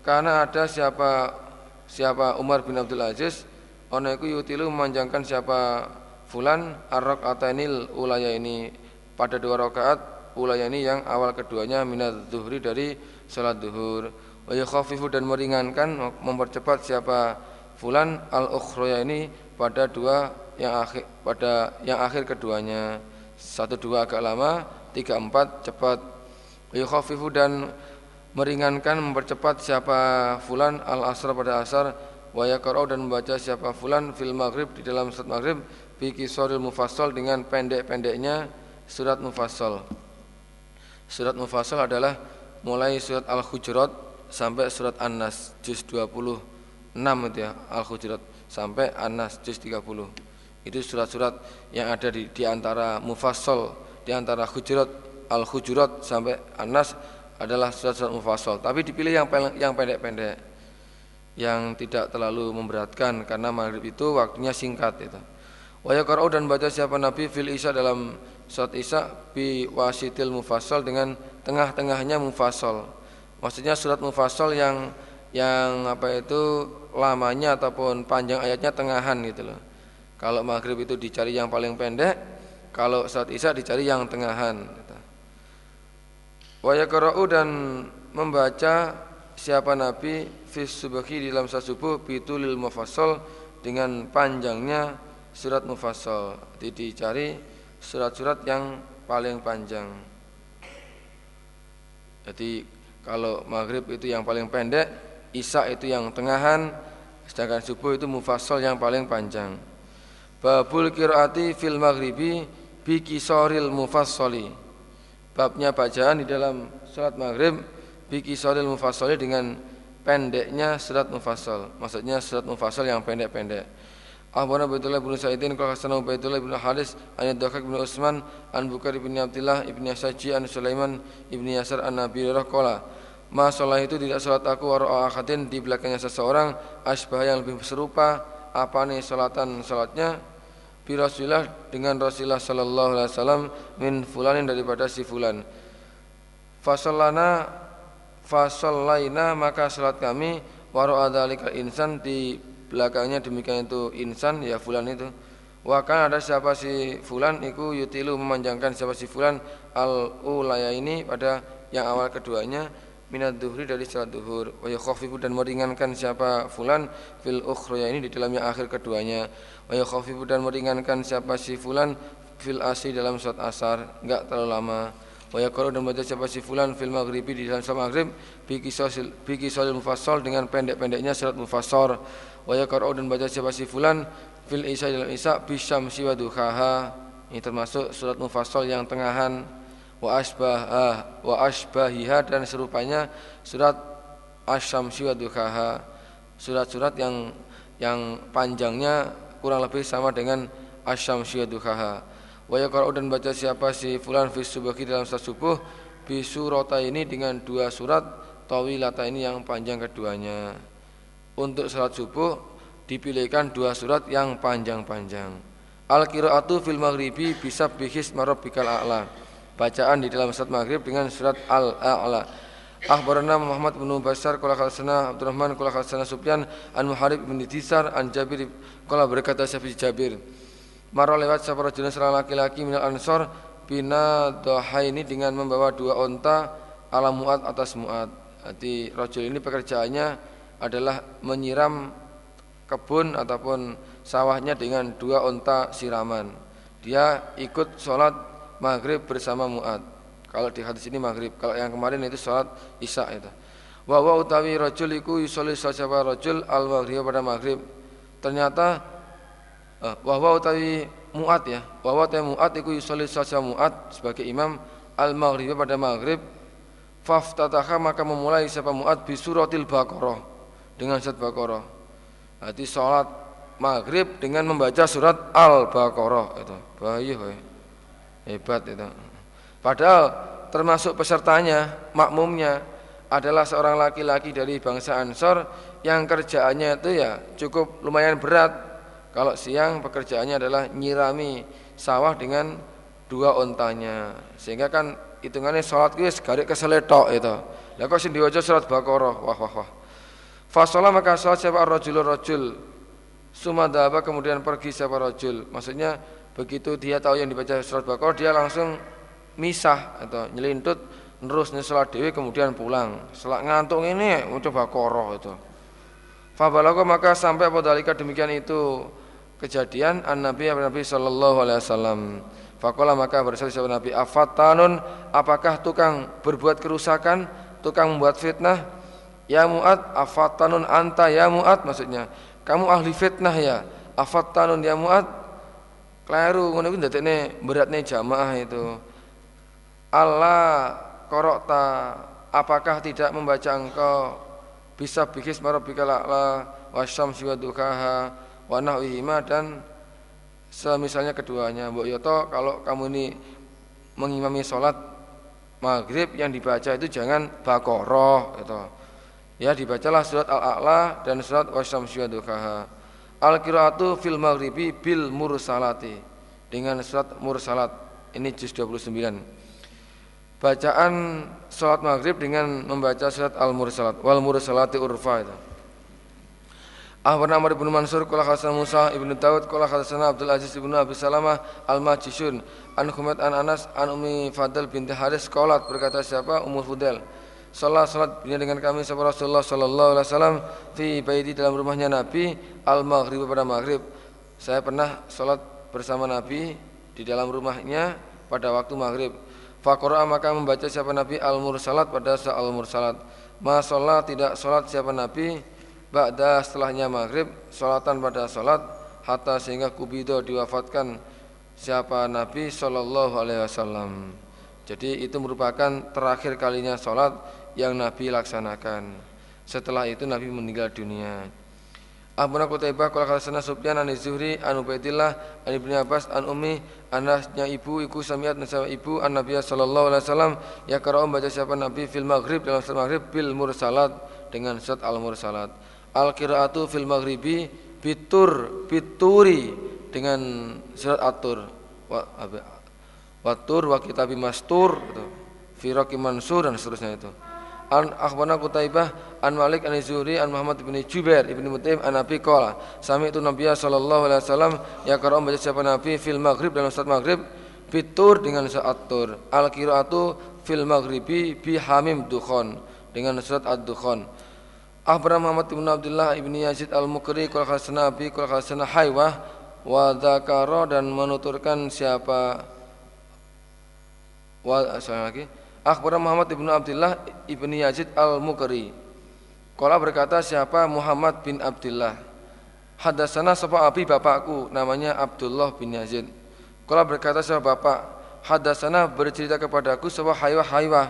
Karena ada siapa siapa Umar bin Abdul Aziz Ono iku yutilu memanjangkan siapa Fulan arok atanil ulaya ini. Pada dua rakaat ulaya ini yang awal keduanya minat zuhri dari salat duhur Wa khafifu dan meringankan mempercepat siapa Fulan al ukhroya ini pada dua yang akhir pada yang akhir keduanya. Satu dua agak lama tiga empat cepat Yukhafifu dan meringankan mempercepat siapa fulan al asr pada asar wa yaqra'u dan membaca siapa fulan fil maghrib di dalam surat maghrib bi kisoril mufassal dengan pendek-pendeknya surat mufassal. Surat mufassal adalah mulai surat Al-Hujurat sampai surat An-Nas juz 26 itu ya Al-Hujurat sampai An-Nas juz 30. Itu surat-surat yang ada di, di antara mufassal di antara Hujurat Al-Hujurat sampai An-Nas adalah surat-surat mufassal, tapi dipilih yang yang pendek-pendek yang tidak terlalu memberatkan karena maghrib itu waktunya singkat itu. Wa yaqra'u dan baca siapa Nabi fil Isya dalam surat Isya bi wasitil mufassal dengan tengah-tengahnya mufassal. Maksudnya surat mufassal yang yang apa itu lamanya ataupun panjang ayatnya tengahan gitu loh. Kalau maghrib itu dicari yang paling pendek, kalau surat Isya dicari yang tengahan. Gitu. Wa yaqra'u dan membaca siapa Nabi fi subhi di dalam salat subuh bitulil mufassal dengan panjangnya surat mufassal. Jadi dicari surat-surat yang paling panjang. Jadi kalau maghrib itu yang paling pendek, isya itu yang tengahan, sedangkan subuh itu mufassal yang paling panjang. Babul qiraati fil maghribi bi kisoril mufassali babnya bacaan di dalam surat maghrib biki solil mufassali dengan pendeknya surat mufassal maksudnya surat mufassal yang pendek-pendek. Ahbana Baitullah bin Sa'idin Kala Hasan Baitullah bin Haris An Yadakak bin Usman An Bukar bin Abdullah Ibn Yasaji An Sulaiman Ibn Yasar An Nabi Kala Ma sholat itu tidak sholat aku Waro'a akhatin di belakangnya seseorang Asbah yang lebih serupa Apa nih sholatan sholatnya bi Rasulillah dengan Rasulullah sallallahu alaihi wasallam min fulanin daripada si fulan. Fasallana fasallaina maka salat kami waro adalikal insan di belakangnya demikian itu insan ya fulan itu. Wa kan ada siapa si fulan iku yutilu memanjangkan siapa si fulan al ulaya ini pada yang awal keduanya minat duhri dari salat duhur. Wa yakhafifu dan meringankan siapa fulan fil ukhra ini di dalam yang akhir keduanya. Wa yakhafifu dan meringankan siapa si fulan fil asri dalam salat asar enggak terlalu lama. Wa yaqra dan baca siapa si fulan fil maghribi di dalam salat maghrib bi qisasil bi mufassal dengan pendek-pendeknya salat mufassar. Wa yaqra dan baca siapa si fulan fil isya dalam isya bi syamsi wa duhaha. Ini termasuk surat mufassal yang tengahan wa asbah wa asbahiha dan serupanya surat asy-syamsi wa duhaha surat-surat yang yang panjangnya kurang lebih sama dengan asy-syamsi wa duhaha wa yaqra'u dan baca siapa si fulan fi subuhi dalam salat subuh bisurota ini dengan dua surat tawilata ini yang panjang keduanya. Untuk salat subuh dipilihkan dua surat yang panjang-panjang. Al qiraatu fil maghribi bisa bihis marabbikal a'la bacaan di dalam salat maghrib dengan surat al a'la Akhbarana Muhammad bin Bashar qala khalasana Abdurrahman qala khalasana Sufyan an Muharib bin Disar an Jabir qala berkata Syafi'i Jabir Maro lewat sahabat rajulun seorang laki-laki minal ansor bina ini dengan membawa dua onta ala muat atas muat. Jadi rojul ini pekerjaannya adalah menyiram kebun ataupun sawahnya dengan dua onta siraman. Dia ikut sholat maghrib bersama muat. Kalau di hadis ini maghrib, kalau yang kemarin itu sholat isya itu. Wa wa utawi rajul iku yusolli sapa rajul al maghrib pada maghrib. Ternyata uh, wa utawi muat ya. Wa wa utawi muat iku yusolli sapa muat sebagai imam al maghrib pada maghrib. Faftataha maka memulai siapa muat bi suratil baqarah dengan surat baqarah. Jadi sholat maghrib dengan membaca surat al-baqarah itu. Bahaya hebat itu. Padahal termasuk pesertanya, makmumnya adalah seorang laki-laki dari bangsa Ansor yang kerjaannya itu ya cukup lumayan berat. Kalau siang pekerjaannya adalah nyirami sawah dengan dua ontanya. Sehingga kan hitungannya sholat wis garik keseletok itu. Lah kok sing diwaca surat Baqarah. Wah wah wah. Fasolah maka sholat siapa rajulur rajul. Sumadaba kemudian pergi siapa rajul. Maksudnya begitu dia tahu yang dibaca surat Baqarah dia langsung misah atau nyelintut terus sholat dewi kemudian pulang. Setelah ngantuk ini mencoba koroh itu. Fabalago maka sampai pada demikian itu kejadian an Nabi Nabi Shallallahu Alaihi Wasallam. Fakola maka bersabda sahabat Nabi Afatanun apakah tukang berbuat kerusakan tukang membuat fitnah? Ya muat afatanun anta ya muat maksudnya. Kamu ahli fitnah ya? Afatanun ya muat keliru ngono kuwi ndadekne beratne jamaah itu. Allah korokta apakah tidak membaca engkau? Bisa bikis marabika la'la wasyam siwa dukaha wa nahwihima dan semisalnya keduanya. Mbok Yoto kalau kamu ini mengimami sholat maghrib yang dibaca itu jangan bakoroh gitu. ya dibacalah surat al-a'la dan surat wasyam siwa dukaha al qiraatu fil maghribi bil mursalati. Dengan surat mursalat. Ini juz 29 bacaan sholat maghrib dengan membaca surat al-mursalat. Wal mursalati urfa itu. Ahbarna Amr ibn Mansur Kala Hasan Musa ibn Daud Kala Hasan Abdul Aziz ibn Abi Salamah Al-Majishun. An Khumet An Anas An Umi Fadl binti Haris Kolat berkata siapa? Umur Fudel Salat salat dengan kami sahabat Rasulullah Sallallahu Alaihi Wasallam Fi baiti dalam rumahnya Nabi Al Maghrib pada Maghrib. Saya pernah salat bersama Nabi Di dalam rumahnya pada waktu Maghrib. Fakora maka membaca siapa Nabi al-mursalat pada saat al-mursalat. Ma tidak sholat siapa Nabi Ba'da setelahnya maghrib Sholatan pada sholat Hatta sehingga kubido diwafatkan Siapa Nabi Sallallahu alaihi wasallam. Jadi itu merupakan terakhir kalinya sholat Yang Nabi laksanakan. Setelah itu Nabi meninggal dunia. Abu Qutaibah qala sana Sufyan an Zuhri an Ubaidillah an Ibnu Abbas an Ummi anasnya ibu iku samiat nasaba ibu an Nabi sallallahu alaihi wasallam ya qara'u baca siapa Nabi fil maghrib dalam salat maghrib bil mursalat dengan surat al mursalat al qiraatu fil maghribi bitur bituri dengan surat atur wa watur wa kitabi mastur gitu. fi mansur dan seterusnya itu an akhbarana Qutaibah an Malik an Zuhri an Muhammad bin Jubair ibn Mutaim an Nabi qala. Sami itu Nabi sallallahu alaihi wasallam ya qara baca siapa Nabi fil maghrib dalam saat maghrib fitur dengan saat tur. Al qiraatu fil maghribi bi hamim dukhon dengan surat ad-dukhan Akhbarana Muhammad bin Abdullah ibn Yazid al-Mukri qala khasana Nabi qala khasana Haywah wa dzakara dan menuturkan siapa wa lagi Akhbar Muhammad ibnu Abdullah ibnu Yazid al Mukri. Kala berkata siapa Muhammad bin Abdullah. Hadasana sapa abi bapakku namanya Abdullah bin Yazid. Kala berkata siapa bapak. Hadasana bercerita kepadaku sapa haywah haywah.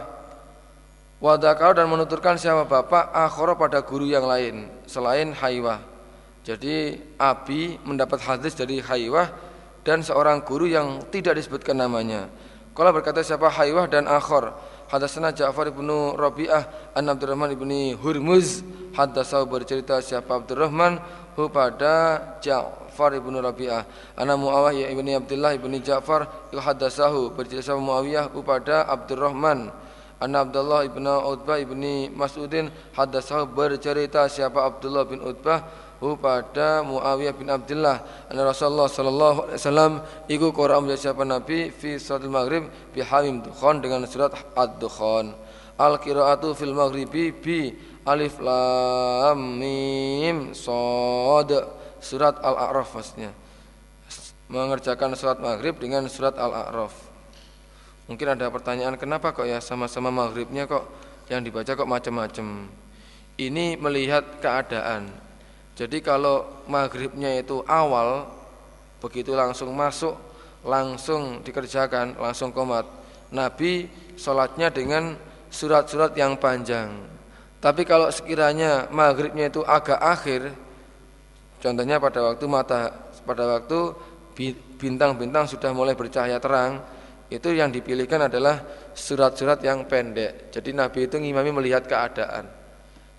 Wadakar dan menuturkan siapa bapak akhara pada guru yang lain selain haywah. Jadi Abi mendapat hadis dari haywah dan seorang guru yang tidak disebutkan namanya. Kalau berkata siapa? Haywah dan akhor Hadatsana Ja'far bin Rabi'ah an Abdurrahman bin Hurmuz. Hadatsau bercerita siapa Abdurrahman? Hu pada Ja'far bin Rabi'ah. Ana Muawiyah ibni Abdullah ibni Ja'far haddatsahu bercerita siapa Muawiyah? Hu pada Abdurrahman. Anna Abdullah ibn Utbah ibni Mas'udin. Hadasah bercerita siapa Abdullah bin Utbah hu pada Muawiyah bin Abdullah anna Rasulullah sallallahu alaihi wasallam iku qara siapa Nabi fi salatul maghrib bi hamim dukhan dengan surat ad-dukhan al qiraatu fil maghribi bi alif lam mim sad surat al-a'raf maksudnya mengerjakan surat maghrib dengan surat al-a'raf Mungkin ada pertanyaan kenapa kok ya sama-sama maghribnya kok yang dibaca kok macam-macam. Ini melihat keadaan. Jadi kalau maghribnya itu awal begitu langsung masuk langsung dikerjakan langsung komat. Nabi sholatnya dengan surat-surat yang panjang. Tapi kalau sekiranya maghribnya itu agak akhir, contohnya pada waktu mata pada waktu bintang-bintang sudah mulai bercahaya terang, itu yang dipilihkan adalah surat-surat yang pendek. Jadi Nabi itu ngimami melihat keadaan.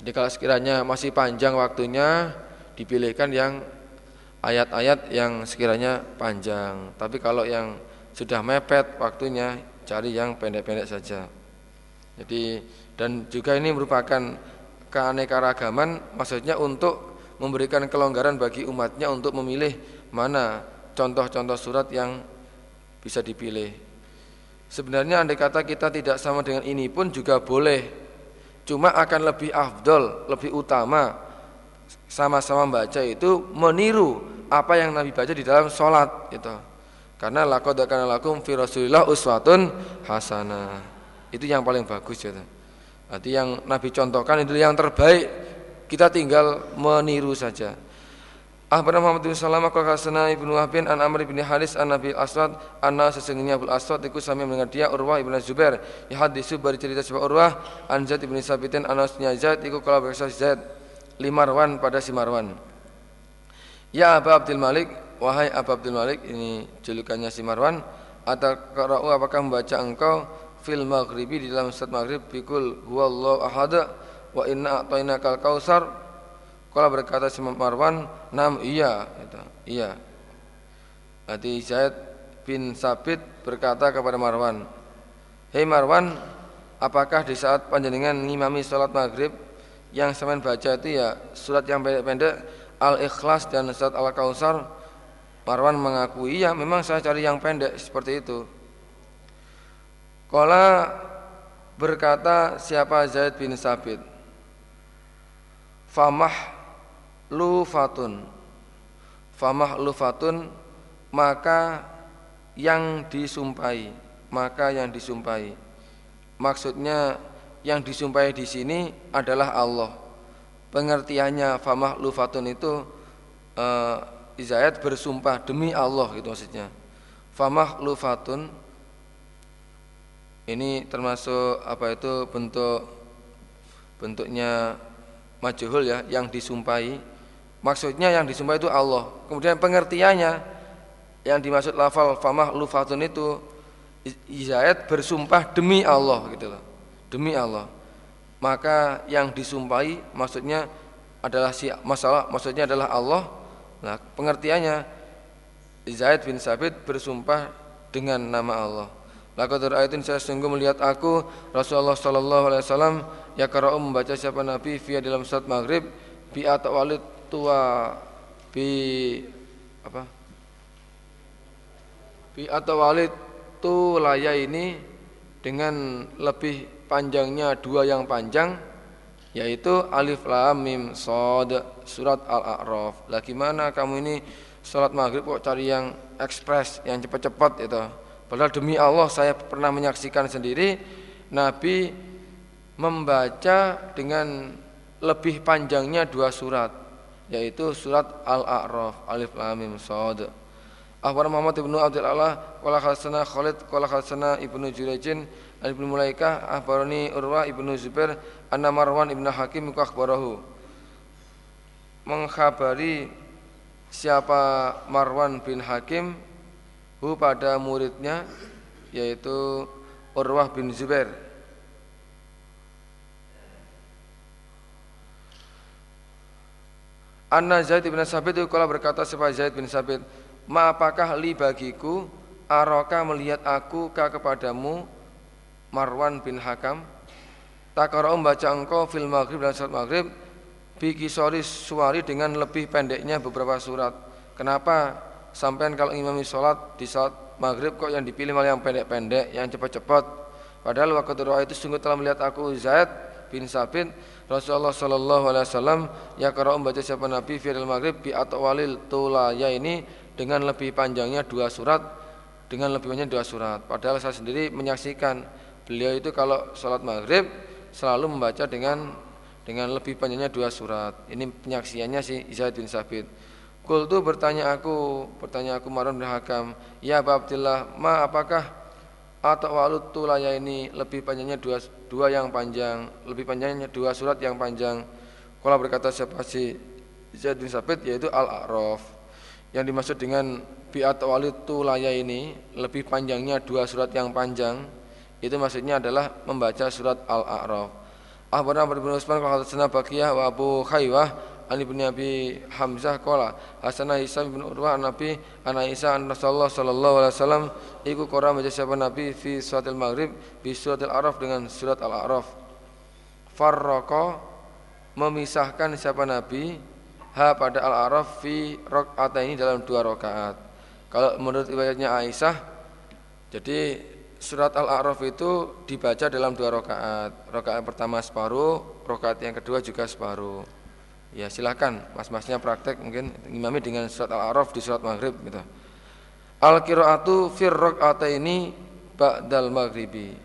Jadi kalau sekiranya masih panjang waktunya dipilihkan yang ayat-ayat yang sekiranya panjang. Tapi kalau yang sudah mepet waktunya cari yang pendek-pendek saja. Jadi dan juga ini merupakan keanekaragaman maksudnya untuk memberikan kelonggaran bagi umatnya untuk memilih mana contoh-contoh surat yang bisa dipilih. Sebenarnya andai kata kita tidak sama dengan ini pun juga boleh. Cuma akan lebih afdol, lebih utama sama-sama membaca itu meniru apa yang Nabi baca di dalam sholat itu. Karena laqad kana lakum fi uswatun hasanah. Itu yang paling bagus gitu. Berarti yang Nabi contohkan itu yang terbaik. Kita tinggal meniru saja. Akhbarana Muhammad bin Salamah qala sana Ibnu Wahbin an Amr bin Haris an Nabi Aswad anna sesungguhnya Abu Aswad itu sami mendengar dia Urwah ibnu Zubair hadisu bercerita sebab Urwah an Zaid bin Sabitin anasnya Zaid iku kala berkata Zaid limarwan pada si Marwan Ya Abu Abdul Malik wahai Abu Abdul Malik ini julukannya si Marwan ataqra'u apakah membaca engkau fil maghribi di dalam surat maghrib bikul huwallahu ahad wa inna a'tainakal kausar kalau berkata si Marwan, "Nam, iya." Gitu. Iya. Berarti Zaid bin Sabit berkata kepada Marwan, "Hei Marwan, apakah di saat panjenengan ngimami salat maghrib yang semen baca itu ya surat yang pendek-pendek Al-Ikhlas dan surat Al-Kausar?" Marwan mengakui, "Iya, memang saya cari yang pendek seperti itu." Kala berkata siapa Zaid bin Sabit, "Famah lufatun famah lufatun maka yang disumpahi maka yang disumpahi maksudnya yang disumpahi di sini adalah Allah pengertiannya famah lufatun itu Izayat bersumpah demi Allah gitu maksudnya famah lufatun ini termasuk apa itu bentuk bentuknya majuhul ya yang disumpahi Maksudnya yang disumpah itu Allah. Kemudian pengertiannya yang dimaksud lafal famah lufatun itu Izayat bersumpah demi Allah gitu loh. Demi Allah. Maka yang disumpahi maksudnya adalah si masalah maksudnya adalah Allah. Nah, pengertiannya Zaid bin Sabit bersumpah dengan nama Allah. Laqad ra'aitu saya sungguh melihat aku Rasulullah sallallahu alaihi wasallam ya qara'u membaca siapa Nabi via dalam salat maghrib bi atau walid tua bi apa bi atau walid tu laya ini dengan lebih panjangnya dua yang panjang yaitu alif lam mim sod surat al-a'raf lah gimana kamu ini salat maghrib kok cari yang ekspres yang cepat-cepat itu padahal demi Allah saya pernah menyaksikan sendiri Nabi membaca dengan lebih panjangnya dua surat yaitu surat Al-A'raf Alif Lam Mim Shad. Akhbar Muhammad ibnu Abdul Allah qala Khalid qala Ibnu Jurayjin Ali bin Mulaikah akhbarani Urwa Ibnu Zubair anna Marwan Ibnu Hakim akhbarahu. Mengkhabari siapa Marwan bin Hakim hu pada muridnya yaitu Urwah bin Zubair. Anna Zaid bin Sabit itu kalau berkata siapa Zaid bin Sabit, "Ma apakah li bagiku Araka melihat aku ka kepadamu?" Marwan bin Hakam?" Takara membaca engkau fil maghrib dan salat maghrib biki soris suari dengan lebih pendeknya beberapa surat. Kenapa sampai kalau imami sholat di saat maghrib kok yang dipilih malah yang pendek-pendek, yang cepat-cepat? Padahal waktu doa itu sungguh telah melihat aku Zaid bin Sabit Rasulullah Shallallahu Alaihi Wasallam ya kalau membaca siapa Nabi Firil Maghrib bi atau walil tulaya ini dengan lebih panjangnya dua surat dengan lebih banyak dua surat. Padahal saya sendiri menyaksikan beliau itu kalau sholat maghrib selalu membaca dengan dengan lebih panjangnya dua surat. Ini penyaksiannya si Zaid bin Sabit. Kul tu bertanya aku, bertanya aku Marwan bin Hakam, ya Abdullah, ma apakah atau walut tulaya ini lebih panjangnya dua, dua yang panjang lebih panjangnya dua surat yang panjang kalau berkata siapa si Zaid bin Sabit yaitu Al-A'raf yang dimaksud dengan bi'at walut tulaya ini lebih panjangnya dua surat yang panjang itu maksudnya adalah membaca surat Al-A'raf. Ahbarna Abu bin Usman kalau Bakiyah wa Abu Khaywah an ibni Abi Hamzah qala Hasan Isa bin Urwah Nabi an Aisyah an Rasulullah sallallahu alaihi wasallam iku qara maca sapa Nabi fi suratil Maghrib bi suratil Araf dengan surat Al-A'raf. Farraqa memisahkan siapa Nabi ha pada Al-A'raf fi ini dalam dua rakaat. Kalau menurut riwayatnya Aisyah jadi surat Al-A'raf itu dibaca dalam dua rakaat rakaat pertama separuh rakaat yang kedua juga separuh Ya silahkan mas-masnya praktek mungkin imami dengan surat Al-A'raf di surat Maghrib gitu. Al-qiraatu fir ini ba'dal maghribi.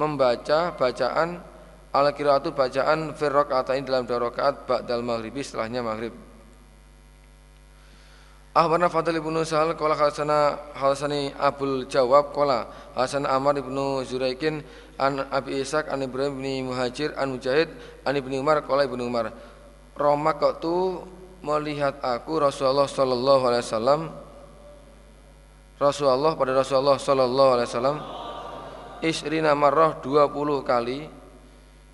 Membaca bacaan al-qiraatu bacaan fir ini dalam dua rakaat ba'dal maghribi setelahnya maghrib. Ahbarna Fadl ibnu Sahal Kala khasana Hasani Abul Jawab Kala Hasan Amar ibnu Zuraikin An Abi Ishaq An Ibrahim ibni Muhajir An Mujahid An ibni Umar Kala ibnu Umar. Roma tu melihat aku Rasulullah Sallallahu Alaihi Wasallam? Rasulullah pada Rasulullah Sallallahu Alaihi Wasallam Isrina marrah 20 kali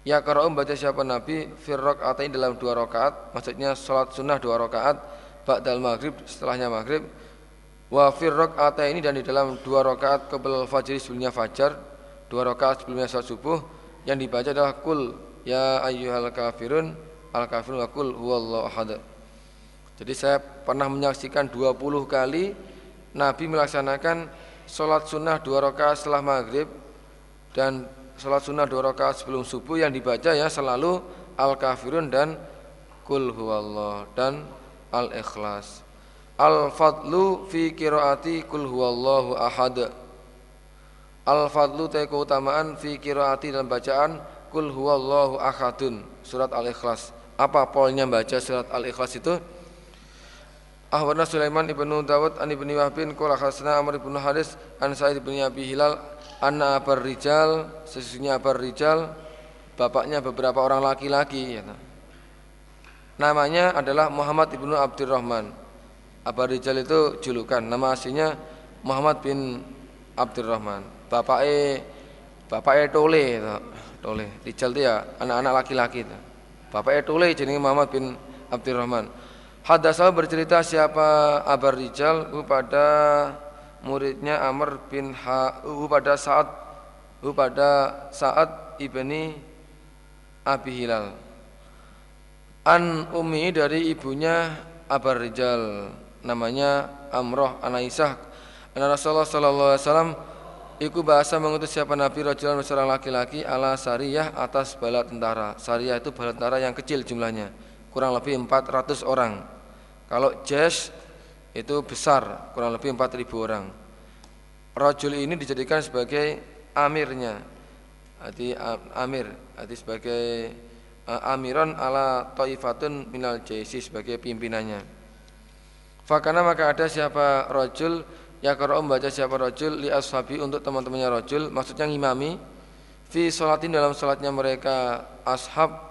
Ya karaum baca siapa Nabi Firrok atain dalam dua rakaat Maksudnya sholat sunnah dua rakaat Ba'dal maghrib setelahnya maghrib Wa firrok ini dan di dalam dua rakaat kebel fajri sebelumnya fajar Dua rakaat sebelumnya sholat subuh Yang dibaca adalah kul Ya ayyuhal kafirun Al-Kafirun wa kul huwallahu ahad. Jadi saya pernah menyaksikan 20 kali Nabi melaksanakan sholat sunnah dua rakaat setelah maghrib dan sholat sunnah dua rakaat sebelum subuh yang dibaca ya selalu Al-Kafirun dan Kul huwallah dan Al-Ikhlas. Al-fadlu fi qiraati kul huwallahu ahad. Al-fadlu ta keutamaan fi qiraati dalam bacaan kul huwallahu ahadun surat Al-Ikhlas. Apa polnya baca surat Al-Ikhlas itu? Ahwana Sulaiman ibnu Dawud an ibni Wahbin qala khasna Amr ibnu Haris an Sa'id ibn Abi Hilal anna Abar Rijal sesungguhnya Abar Rijal bapaknya beberapa orang laki-laki ya. Namanya adalah Muhammad ibnu Abdurrahman. Abar Rijal itu julukan, nama aslinya Muhammad bin Abdurrahman. Bapaknya bapaknya Tole, Tole. Rijal itu ya anak-anak laki-laki. Bapak Etule jenenge Muhammad bin Abdurrahman. Hadasa bercerita siapa Abar Rijal pada muridnya Amr bin Ha pada saat pada saat ibni Abi Hilal. An Umi dari ibunya Abar Rijal namanya Amroh Anaisah. Anna Rasulullah sallallahu alaihi wasallam Iku bahasa mengutus siapa Nabi Rajulan seorang laki-laki ala Sariyah atas bala tentara. Sariyah itu bala tentara yang kecil jumlahnya Kurang lebih 400 orang. Kalau Jes itu besar kurang lebih 4000 orang. Rajul ini dijadikan sebagai amirnya. Arti amir Arti sebagai amiron ala taifatun minal jaisi sebagai pimpinannya. Fakana maka ada siapa rajul Ya kalau membaca siapa rojul li ashabi untuk teman-temannya rojul maksudnya ngimami fi sholatin dalam sholatnya mereka ashab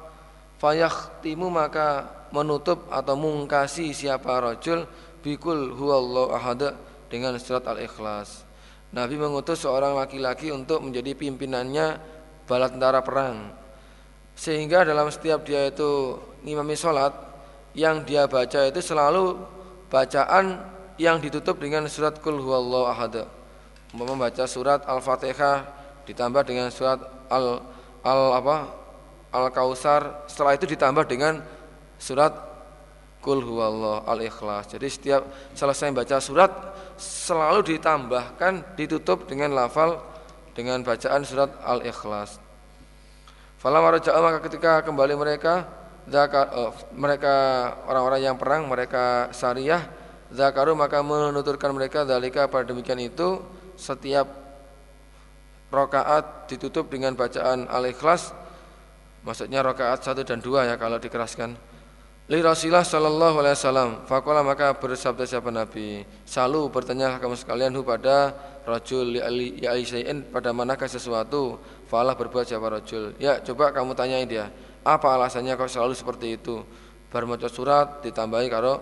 timu maka menutup atau mungkasi siapa rojul bikul huwallahu ahad dengan surat al-ikhlas. Nabi mengutus seorang laki-laki untuk menjadi pimpinannya bala tentara perang sehingga dalam setiap dia itu ngimami sholat yang dia baca itu selalu bacaan yang ditutup dengan surat Qul huwallahu ahad. Membaca surat Al-Fatihah ditambah dengan surat Al Al apa? Al-Kausar, setelah itu ditambah dengan surat Qul huwallahu al-ikhlas. Jadi setiap selesai baca surat selalu ditambahkan ditutup dengan lafal dengan bacaan surat al-ikhlas. Falamma raja'a maka ketika kembali mereka zakar, uh, mereka orang-orang yang perang mereka syariah zakaru maka menuturkan mereka dalika pada demikian itu setiap rokaat ditutup dengan bacaan al-ikhlas maksudnya rokaat satu dan dua ya kalau dikeraskan. Li Rasulullah sallallahu alaihi wasallam Fakola maka bersabda siapa Nabi? Salu bertanya kamu sekalian hu pada Ali ya pada manakah sesuatu Falah berbuat siapa rajul Ya coba kamu tanyain dia apa alasannya kok selalu seperti itu? Baru surat ditambahi karo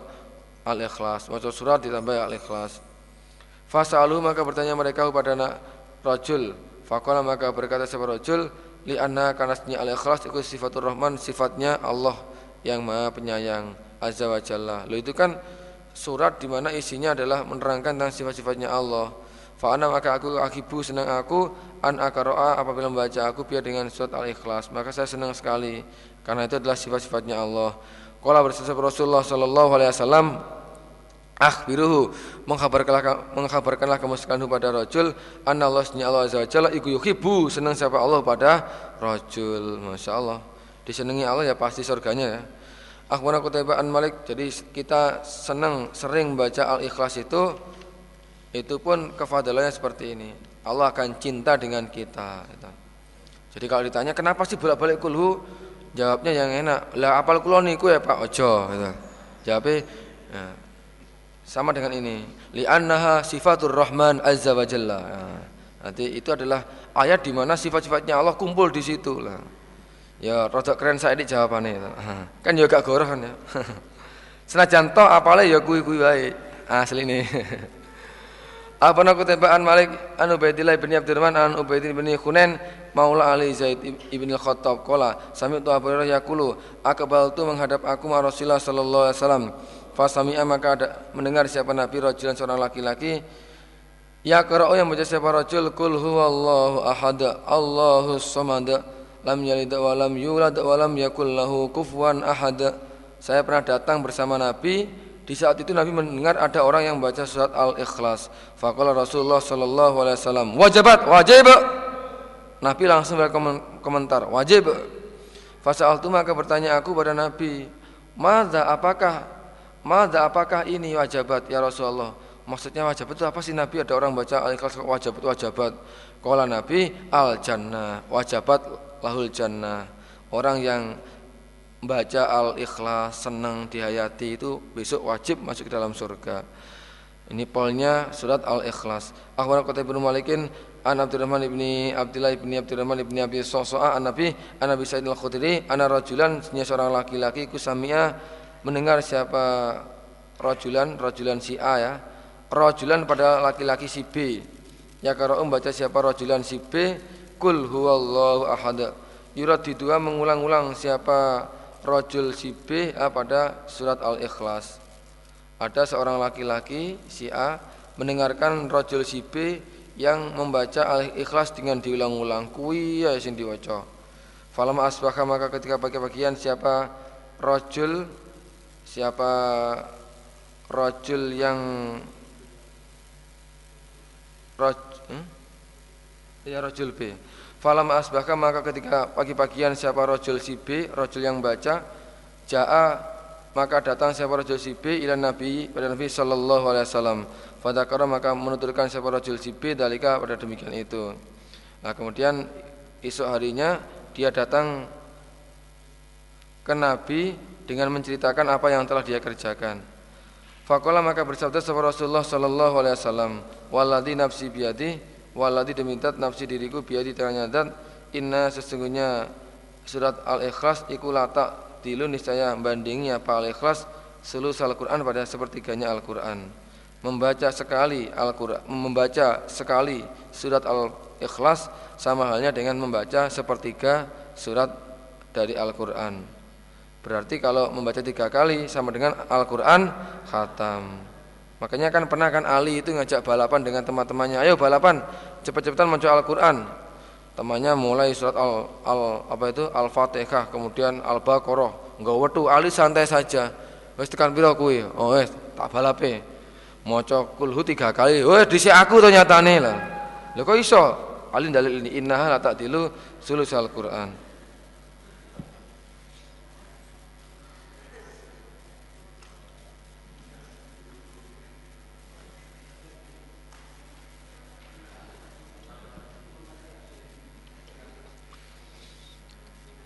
al-ikhlas. Maca surat ditambahi al-ikhlas. Fasalu maka bertanya mereka kepada anak rajul. Faqala maka berkata siapa rajul li anna kanasnya al-ikhlas itu sifatur rahman sifatnya Allah yang Maha Penyayang azza wa jalla. Lo itu kan surat di mana isinya adalah menerangkan tentang sifat-sifatnya Allah. Fa'ana maka aku akibu senang aku an akaroa apabila membaca aku biar dengan surat al-ikhlas. Maka saya senang sekali karena itu adalah sifat-sifatnya Allah. Kala bersabda Rasulullah Sallallahu Alaihi Wasallam akhbiruhu mengkhabarkanlah mengkhabarkanlah kamu sekalian pada rajul anna Allah azza wajalla iku yuhibbu senang siapa Allah pada rajul. Masya Allah disenangi Allah ya pasti surganya ya. Akhbarana Qutaibah an Malik jadi kita senang sering baca al-ikhlas itu itu pun kefadalannya seperti ini. Allah akan cinta dengan kita. Gitu. Jadi kalau ditanya kenapa sih bolak-balik kulhu, jawabnya yang enak. Lah apal kulo niku ya Pak Ojo. Gitu. Jawabnya ya, sama dengan ini. Li'annaha sifatur Rahman azza wa jalla. Ya, nanti itu adalah ayat di mana sifat-sifatnya Allah kumpul di situ lah. Ya rada keren saya ini jawabannya. Gitu. Kan ya gak gorohan ya. Senajan toh apalnya ya kui-kui baik. Asli nih. Apa nak tembaan Malik? An Ubaidillah bin Abdurrahman an Ubaidillah bin Khunain Maula Ali Zaid ibn al-Khattab. Kola Sami tu Abu Hurairah yakulu Akbal tu menghadap aku ma Rasulullah sallallahu alaihi wasallam Fasami'a maka ada mendengar siapa Nabi rajulan seorang laki-laki Ya qara'u yang baca siapa rajul? Kul huwallahu ahad Allahu samad Lam yalid wa lam yulad wa lam yakul lahu kufuwan ahad. Saya pernah datang bersama Nabi di saat itu Nabi mendengar ada orang yang baca surat Al-Ikhlas. Faqala Rasulullah sallallahu alaihi wasallam, "Wajibat, wajib." Nabi langsung berkomentar, "Wajib." Fasa'altu maka bertanya aku pada Nabi, "Madza apakah Madza apakah ini wajibat ya Rasulullah?" Maksudnya wajibat itu apa sih Nabi? Ada orang baca Al-Ikhlas wajibat wajibat. Kala Nabi, "Al-jannah." Wajibat lahul jannah. Orang yang baca al-ikhlas senang dihayati itu besok wajib masuk ke dalam surga. Ini polnya surat al-ikhlas. Akhbar kota ibnu malikin an Abdurrahman ibni Abdullah ibni Abdurrahman ibni Abi Soso'a an Nabi an Nabi Sa'id al-Khudri an rajulan seorang laki-laki kusamia mendengar siapa rajulan rajulan si A ya. Rajulan pada laki-laki si B. Ya kalau membaca siapa rajulan si B kul huwallahu ahad. Yurad dua mengulang-ulang siapa rojul si B A pada surat Al-Ikhlas. Ada seorang laki-laki si A mendengarkan rojul si B yang membaca Al-Ikhlas dengan diulang-ulang. Kui ya sing diwaca. Falam asbaha maka ketika pagi-pagian siapa rojul siapa rojul yang roj, hmm? ya rojul B Falam asbahka maka ketika pagi-pagian siapa rojul si B, rojul yang baca, Ja'a maka datang siapa rojul si B ila Nabi pada Nabi Sallallahu Alaihi Wasallam. Fadakara maka menuturkan siapa rojul si B dalika pada demikian itu. Nah kemudian esok harinya dia datang ke Nabi dengan menceritakan apa yang telah dia kerjakan. Fakola maka bersabda sahabat Rasulullah Sallallahu Alaihi Wasallam, waladhi nafsi biadi waladi demintat nafsi diriku biadi terangnya dan inna sesungguhnya surat al-ikhlas iku lata tilu niscaya bandingi apa al-ikhlas seluruh Al-Quran pada sepertiganya Al-Quran. Membaca sekali Al-Quran membaca sekali surat al-ikhlas sama halnya dengan membaca sepertiga surat dari Al-Quran. Berarti kalau membaca tiga kali sama dengan Al-Quran khatam. Makanya kan pernah kan Ali itu ngajak balapan dengan teman-temannya. Ayo balapan, cepat-cepatan membaca Al-Quran. Temannya mulai surat al, al apa itu Al-Fatihah, kemudian Al-Baqarah. Enggak wetu, Ali santai saja. Wes tekan piro kuwi? Oh wes tak balape. Maca kulhu tiga kali. Wes dhisik aku to nyatane lah. Lho kok iso? Ali dalil ini innaha la ta'dilu sulus Al-Qur'an.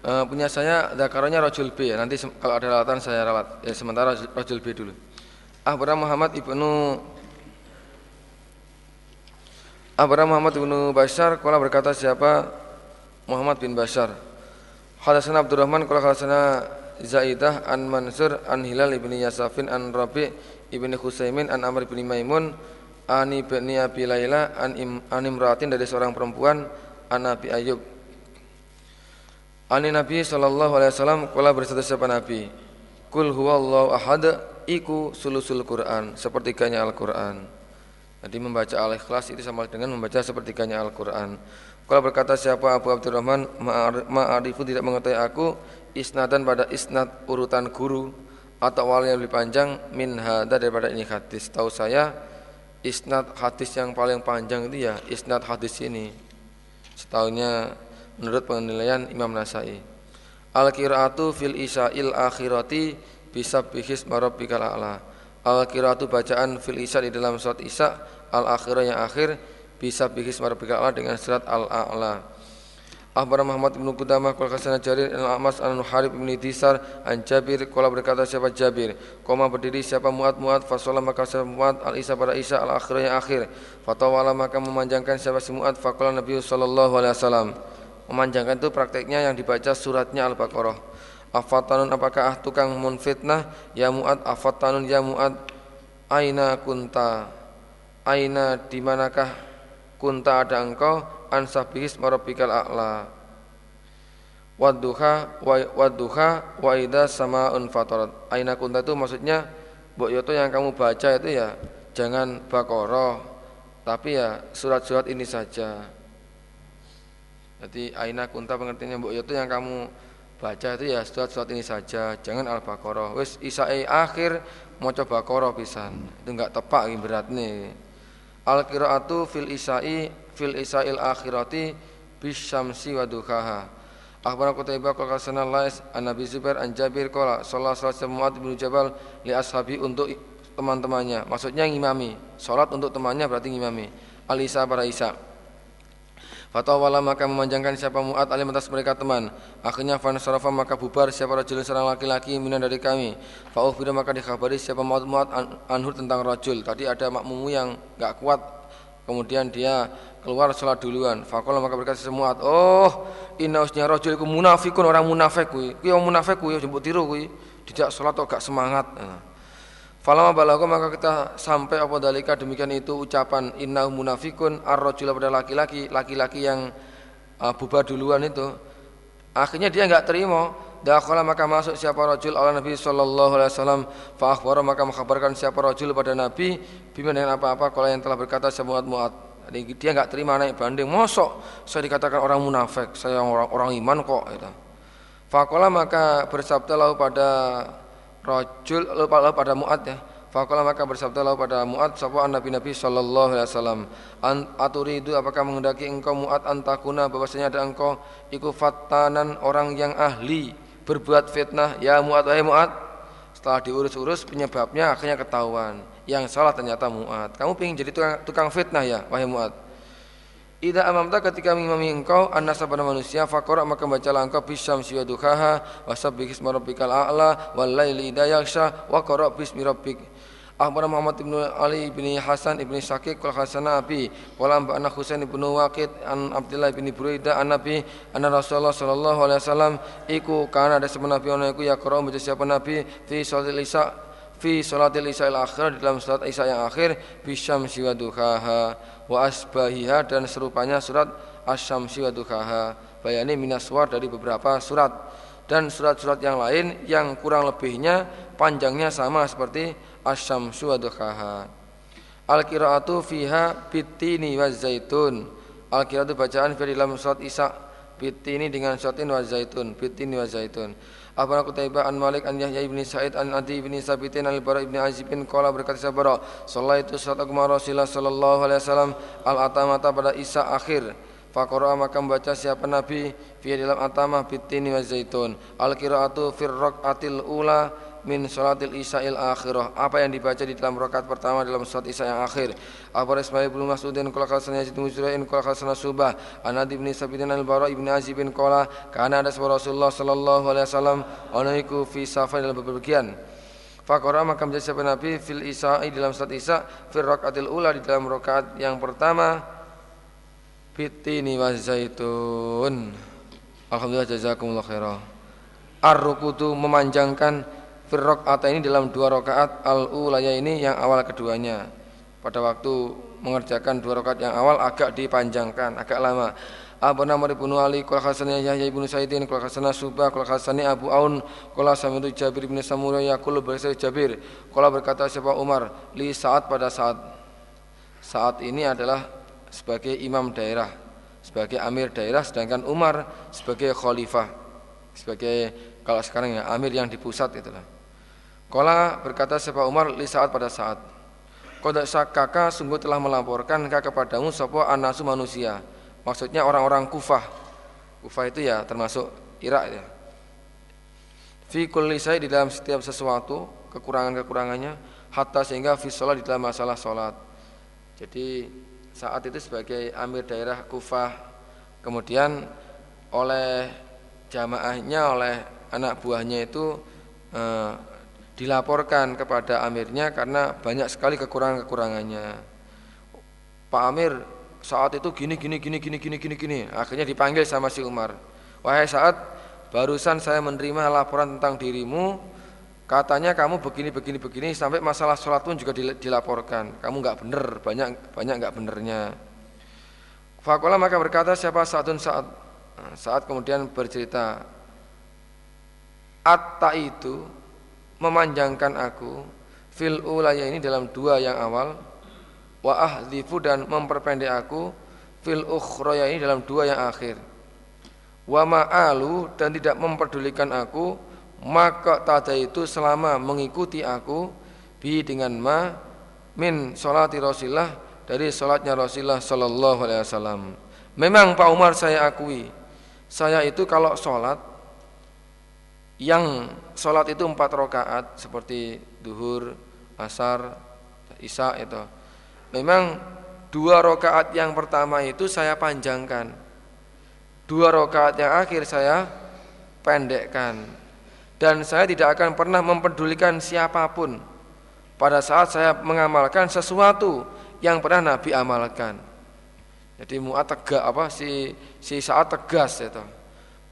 Uh, punya saya zakarnya rojul B ya. Nanti kalau ada rawatan saya rawat. Ya sementara rojul B dulu. Abraham Muhammad ibnu Abraham Muhammad ibnu Bashar Kala berkata siapa Muhammad bin Bashar Hadasana Abdurrahman Kala hadasana Zaidah An Mansur An Hilal ibni Yasafin An Rabi ibni Khusaymin An Amr ibni Maimun An ibni Abi Layla An, im, an Imratin dari seorang perempuan An Nabi Ayub Ani Nabi sallallahu alaihi wasallam kala bersatu siapa Nabi Kul huwallahu ahad iku sulusul Quran sepertiganya Al-Quran. Jadi membaca Al-Ikhlas itu sama dengan membaca sepertiganya Al-Quran. Kalau berkata siapa Abu Abdurrahman Ma'arifu tidak mengetahui aku Isnadan pada isnad urutan guru Atau awal yang lebih panjang Min hada daripada ini hadis. Tahu saya isnad hadis yang paling panjang itu ya Isnad hadis ini. Setahunya menurut penilaian Imam Nasai. Al-qiraatu fil isa'il akhirati bisa bihis marabbikal a'la. Al-qiraatu bacaan fil isa di dalam surat Isa al-akhirah yang akhir bisa bihis marabbikal a'la dengan surat al-a'la. Akhbar Muhammad bin Qudamah Kala kasana Jarir Al-Amas An-Nuharib bin Disar An Jabir. Kala berkata siapa Jabir? Koma berdiri siapa Mu'ad Mu'ad Fasolah maka siapa Mu'ad? Al-Isa pada Isa Al-akhirah yang akhir. Fatawala maka memanjangkan siapa si Mu'ad. Fakola Nabi Sallallahu Alaihi Wasallam Memanjangkan itu prakteknya yang dibaca suratnya Al-Baqarah. Afatanun apakah tukang munfitnah? Ya muad afatanun ya muad aina kunta? Aina di manakah kunta ada engkau? Ansabihis marabikal a'la. Wadduha wa wadduha wa ida samaun fatarat. Aina kunta itu maksudnya Mbok Yoto yang kamu baca itu ya jangan Baqarah tapi ya surat-surat ini saja jadi aina kunta pengertiannya mbok itu yang kamu baca itu ya surat-surat ini saja, jangan Al-Baqarah. Wis isae akhir maca Baqarah pisan. Itu enggak tepak iki berat nih. Al-qiraatu fil isai fil isail akhirati bisyamsi wa duhaha. Akhbarana Qutaibah qala sana Lais an Nabi Zubair an Jabir qala sallallahu alaihi wasallam bin Jabal li ashabi untuk teman-temannya. Maksudnya ngimami. Salat untuk temannya berarti ngimami. Alisa para Isa. Fatawala maka memanjangkan siapa muat alim atas mereka teman. Akhirnya fansarafa maka bubar siapa rajul seorang laki-laki minan dari kami. Fa'ukhbira maka dikhabari siapa muat muat anhur tentang rajul. Tadi ada makmumu yang enggak kuat kemudian dia keluar sholat duluan. Fakola maka berkata semua, oh inna usnya rajul iku munafikun orang munafik kuwi. Kuwi orang munafik kuwi jemput tiru kuwi. Tidak sholat kok gak semangat. Nah. Falama balago maka kita sampai apa dalika demikian itu ucapan inna munafikun ar-rajula pada laki-laki, laki-laki yang uh, bubar duluan itu. Akhirnya dia enggak terima. Dakhala maka masuk siapa rajul Allah Nabi sallallahu alaihi wasallam fa akhbara maka mengkhabarkan siapa rajul pada Nabi bima dengan apa-apa kalau yang telah berkata semuat muat. Dia enggak terima naik banding. Mosok saya dikatakan orang munafik, saya orang orang iman kok itu. Fakola maka bersabda lalu pada Rajul lalu pada Mu'ad ya. Fakola maka bersabda lalu pada Mu'ad sapa Nabi Nabi sallallahu alaihi wasallam, "Aturidu apakah menghendaki engkau Mu'ad antakuna bahwasanya ada engkau iku fatanan orang yang ahli berbuat fitnah ya Mu'ad wahai Mu'ad?" Setelah diurus-urus penyebabnya akhirnya ketahuan. Yang salah ternyata Mu'ad. Kamu ingin jadi tukang, tukang fitnah ya wahai Mu'ad? Ida amamta ketika mengimami engkau anasa pada manusia fakora maka bacalah engkau bisam siwa duhaha wasab bihis marabbikal a'la wal laili idha yaksha wa bismi rabbik. Akhbar Muhammad ibn Ali ibn Hasan ibn Syakik wal Hasan Abi anak Husain ibn Waqid an Abdullah ibn Buraidah an Nabi anna Rasulullah sallallahu alaihi wasallam iku kana ada semen Nabi ono iku ya qara baca siapa Nabi fi salatil isya fi salatil isya akhir dalam salat isya yang akhir bisam siwa duhaha wa asbahiha dan serupanya surat asy-syamsi wa duhaha bayani minaswar dari beberapa surat dan surat-surat yang lain yang kurang lebihnya panjangnya sama seperti asyamsu wa duhaha. Al-qiraatu fiha bitini wa zaitun. Al-qiraatu bacaan fi dalam surat Isa bitini dengan suratin wa zaitun, bitini wa zaitun. Abu Qutaibah an Malik an Yahya ibn Sa'id an Adi ibn Sabitin al Bara ibn Azib bin qala berkata sabara sallaitu salat aku Rasulullah sallallahu alaihi wasallam al atamata pada Isa akhir. Fakora maka membaca siapa Nabi Via dalam atamah bitini wa zaitun. Al kiraatu fir atil ula min salatil isyail akhirah. Apa yang dibaca di dalam rakaat pertama dalam salat isya yang akhir? Abu Ismail bin Mas'udin qala khalasana Yazid bin Zurain qala khalasana Subah Anadi bin Sabidin al-Bara ibn Azib bin qala kana ada Rasulullah sallallahu alaihi wasallam anaiku fi safar dalam bepergian. Fakora maka menjadi siapa Nabi fil isya'i dalam salat isya fil rakaatil ula di dalam rakaat yang pertama fitini wa zaitun. Alhamdulillah jazakumullah khairah Ar-rukutu memanjangkan firrok atau ini dalam dua rakaat al ulaya ini yang awal keduanya. Pada waktu mengerjakan dua rakaat yang awal agak dipanjangkan agak lama. Abu Namar ibnu Ali? Kul Hasannya Yahya ibnu Saidin Kul Hasanah Subah Kul Hasannya Abu Aun Kul Samitu Jabir ibnu Samura Yakul berkata Jabir. Kul berkata siapa Umar? Li saat pada saat. Saat ini adalah sebagai imam daerah Sebagai amir daerah Sedangkan Umar sebagai khalifah. Sebagai kalau sekarang ya amir yang di pusat itulah Kala berkata siapa Umar li saat pada saat. Kodak sakaka sungguh telah melaporkan kepadamu sopo anasu manusia. Maksudnya orang-orang kufah. Kufah itu ya termasuk Irak ya. Fi kulli di dalam setiap sesuatu Kekurangan-kekurangannya Hatta sehingga fi sholat di dalam masalah sholat. Jadi saat itu sebagai amir daerah kufah. Kemudian oleh jamaahnya oleh anak buahnya itu eh, dilaporkan kepada amirnya karena banyak sekali kekurangan-kekurangannya. Pak Amir saat itu gini gini gini gini gini gini gini. Akhirnya dipanggil sama si Umar. Wahai saat barusan saya menerima laporan tentang dirimu, katanya kamu begini begini begini sampai masalah sholat pun juga dilaporkan. Kamu nggak bener, banyak banyak nggak benernya. Fakola maka berkata siapa saatun saat saat kemudian bercerita Atta itu memanjangkan aku fil ulaya ini dalam dua yang awal wa ahdzifu dan memperpendek aku fil ukhroya ini dalam dua yang akhir. Wa ma'alu dan tidak memperdulikan aku maka tada itu selama mengikuti aku bi dengan ma min salati Rasulullah dari salatnya Rasulullah sallallahu alaihi wasallam. Memang Pak Umar saya akui saya itu kalau salat yang sholat itu empat rakaat seperti duhur, asar, isya itu. Memang dua rakaat yang pertama itu saya panjangkan, dua rakaat yang akhir saya pendekkan, dan saya tidak akan pernah mempedulikan siapa pun pada saat saya mengamalkan sesuatu yang pernah Nabi amalkan. Jadi muat tegak apa si si saat tegas itu.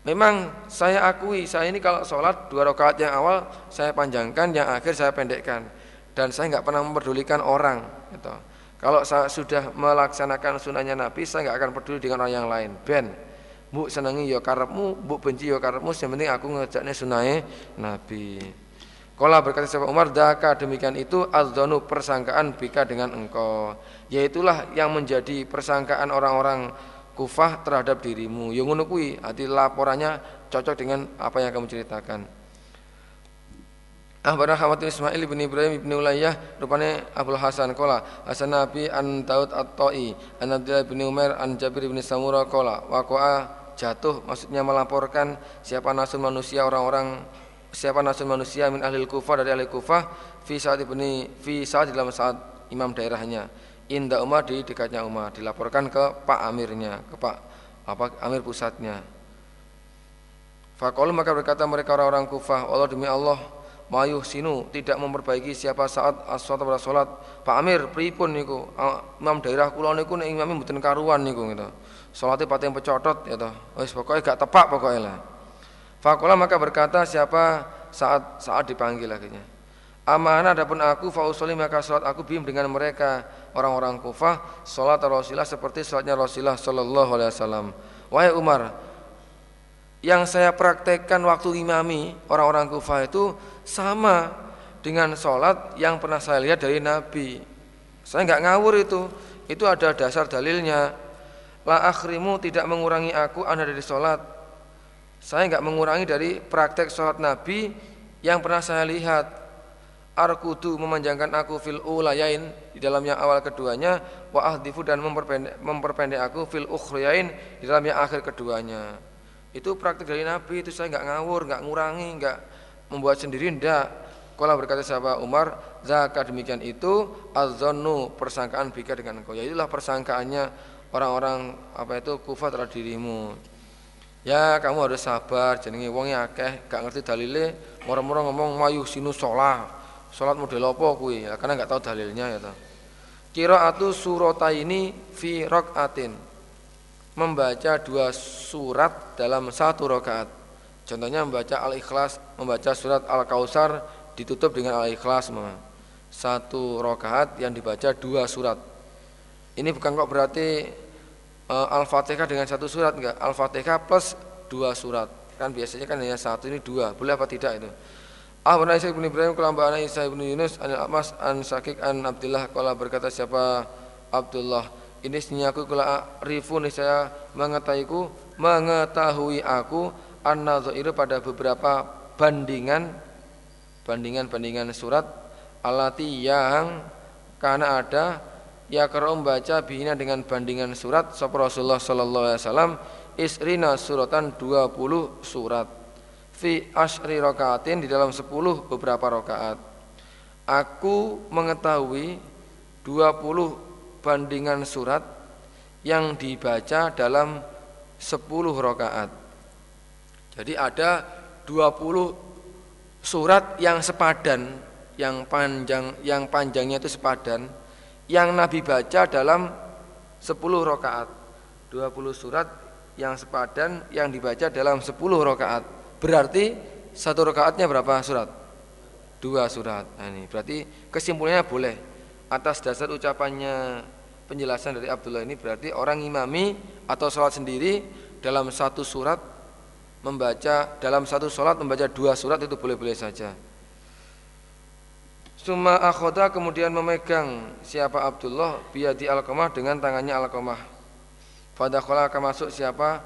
Memang saya akui saya ini kalau sholat dua rakaat yang awal saya panjangkan, yang akhir saya pendekkan dan saya nggak pernah memperdulikan orang. Gitu. Kalau saya sudah melaksanakan sunnahnya Nabi, saya nggak akan peduli dengan orang yang lain. Ben, bu senangi ya karepmu, bu benci ya karepmu, yang penting aku ngejaknya sunnahnya Nabi. Kala berkata sahabat Umar, daka demikian itu adzonu persangkaan bika dengan engkau. Yaitulah yang menjadi persangkaan orang-orang kufah terhadap dirimu. Yang ngono kuwi, hati laporannya cocok dengan apa yang kamu ceritakan. Ahbarana Hamad Ismail bin Ibrahim bin Ulayyah rupanya Abdul Hasan kola Hasan Nabi an Daud at-Ta'i an Abdullah bin Umar an Jabir bin Samura kola Wakoa jatuh maksudnya melaporkan siapa nasun manusia orang-orang siapa nasun manusia min ahli kufah dari ahli kufah fi saat ibni fi saat dalam saat imam daerahnya Indah Umar di dekatnya Umar dilaporkan ke Pak Amirnya, ke Pak apa Amir pusatnya. Fakol maka berkata mereka orang-orang Kufah, Allah demi Allah, mayuh sinu tidak memperbaiki siapa saat aswat pada salat. Pak Amir pripun niku? Imam daerah kula niku nek imame mboten karuan niku gitu. Salate pating pecotot ya toh. Wis pokoke gak tepak pokoke lah. Fakola maka berkata siapa saat saat dipanggil akhirnya. Amanah adapun aku fausoli maka salat aku bim dengan mereka orang-orang Kufah salat Rasulullah seperti salatnya Rasulullah sallallahu alaihi wasallam. Wahai Umar, yang saya praktekkan waktu imami orang-orang Kufah itu sama dengan sholat yang pernah saya lihat dari Nabi. Saya nggak ngawur itu, itu ada dasar dalilnya. La akhrimu tidak mengurangi aku anda dari sholat. Saya nggak mengurangi dari praktek sholat Nabi yang pernah saya lihat. Arkudu memanjangkan aku fil ulayain di dalam yang awal keduanya wa ahdifu dan memperpendek, memperpendek aku fil ukhriyain di dalam yang akhir keduanya. Itu praktek dari Nabi itu saya nggak ngawur, nggak ngurangi, nggak membuat sendiri ndak. Kala berkata sahabat Umar, zakat demikian itu azanu persangkaan bika dengan engkau. Ya itulah persangkaannya orang-orang apa itu kufat terhadap dirimu. Ya kamu harus sabar, jenenge wongnya akeh, gak ngerti dalile, moro-moro ngomong mayu sinu sholat. Sholat model apa kuwi? Ya, karena gak tahu dalilnya ya toh. Qiraatu surataini fi raqatin. Membaca dua surat dalam satu rakaat. Contohnya membaca Al-Ikhlas, membaca surat Al-Kausar ditutup dengan Al-Ikhlas satu rokaat yang dibaca dua surat. Ini bukan kok berarti uh, Al-Fatihah dengan satu surat enggak? Al-Fatihah plus dua surat. Kan biasanya kan hanya satu ini dua. Boleh apa tidak itu? Ahmad Isa bin Ibrahim kelamba anak Isa bin Yunus an Amas an Sakik an Abdullah kala berkata siapa Abdullah? Ini senyaku kula rifun saya mengetahuiku mengetahui aku an pada beberapa bandingan bandingan-bandingan surat alati yang karena ada ya kalau membaca bina dengan bandingan surat sapa Rasulullah sallallahu alaihi wasallam isrina suratan 20 surat fi asri rakaatin di dalam 10 beberapa rakaat aku mengetahui 20 bandingan surat yang dibaca dalam 10 rakaat jadi ada 20 surat yang sepadan, yang panjang yang panjangnya itu sepadan yang Nabi baca dalam 10 rakaat. 20 surat yang sepadan yang dibaca dalam 10 rakaat. Berarti satu rakaatnya berapa surat? Dua surat. Nah, ini berarti kesimpulannya boleh atas dasar ucapannya penjelasan dari Abdullah ini berarti orang imami atau sholat sendiri dalam satu surat membaca dalam satu sholat membaca dua surat itu boleh-boleh saja. Suma akhoda kemudian memegang siapa Abdullah biadi alqamah dengan tangannya alqamah. Fadakhala akan masuk siapa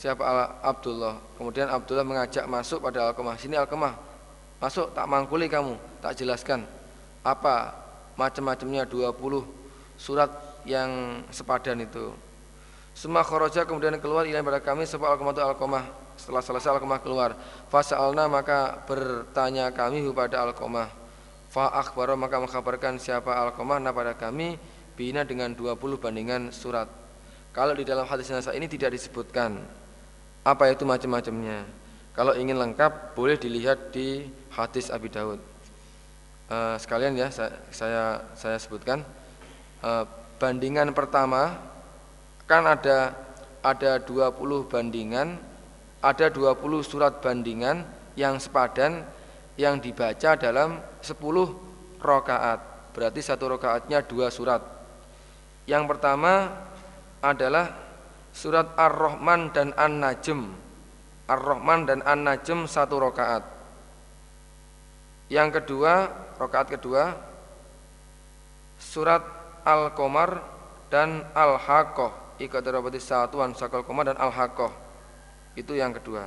siapa Abdullah. Kemudian Abdullah mengajak masuk pada alqamah. Sini alqamah, masuk tak mangkuli kamu, tak jelaskan apa macam-macamnya 20 surat yang sepadan itu. Semua khoroja kemudian keluar ilahi pada kami sebab alqamah itu alqamah setelah selesai Alqamah keluar, fasa'alna maka bertanya kami kepada Alqamah. Fa akhbaro maka mengkabarkan siapa Alqamah pada kami bina dengan 20 bandingan surat. Kalau di dalam hadis nasa ini tidak disebutkan apa itu macam-macamnya. Kalau ingin lengkap boleh dilihat di hadis Abi Daud. Uh, sekalian ya saya saya, saya sebutkan uh, bandingan pertama kan ada ada 20 bandingan ada 20 surat bandingan yang sepadan yang dibaca dalam 10 rokaat berarti satu rokaatnya dua surat yang pertama adalah surat Ar-Rahman dan An-Najm. Ar-Rahman dan An-Najm satu rokaat yang kedua rokaat kedua surat Al-Qamar dan Al-Haqqah. Ikat satuan sakal Qamar dan Al-Haqqah. Itu yang kedua.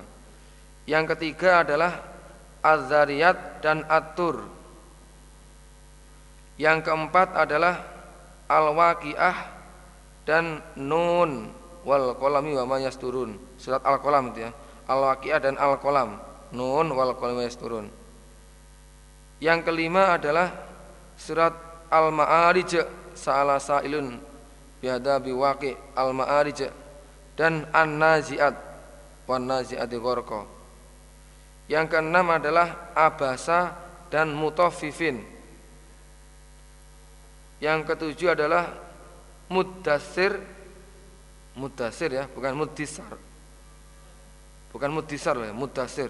Yang ketiga adalah Az-Zariyat dan At-Tur. Yang keempat adalah Al-Waqiah dan Nun wal kolami wa ma yasturun. Surat Al-Qalam itu ya. Al-Waqiah dan Al-Qalam. Nun wal kolami yasturun. Yang kelima adalah surat Al-Ma'arij sa'ala sa'ilun biada biwaqi Al-Ma'arij dan An-Nazi'at wan nazi'ati gharqa. Yang keenam adalah abasa dan mutafifin. Yang ketujuh adalah muddasir muddasir ya, bukan muddisar. Bukan muddisar ya, muddasir.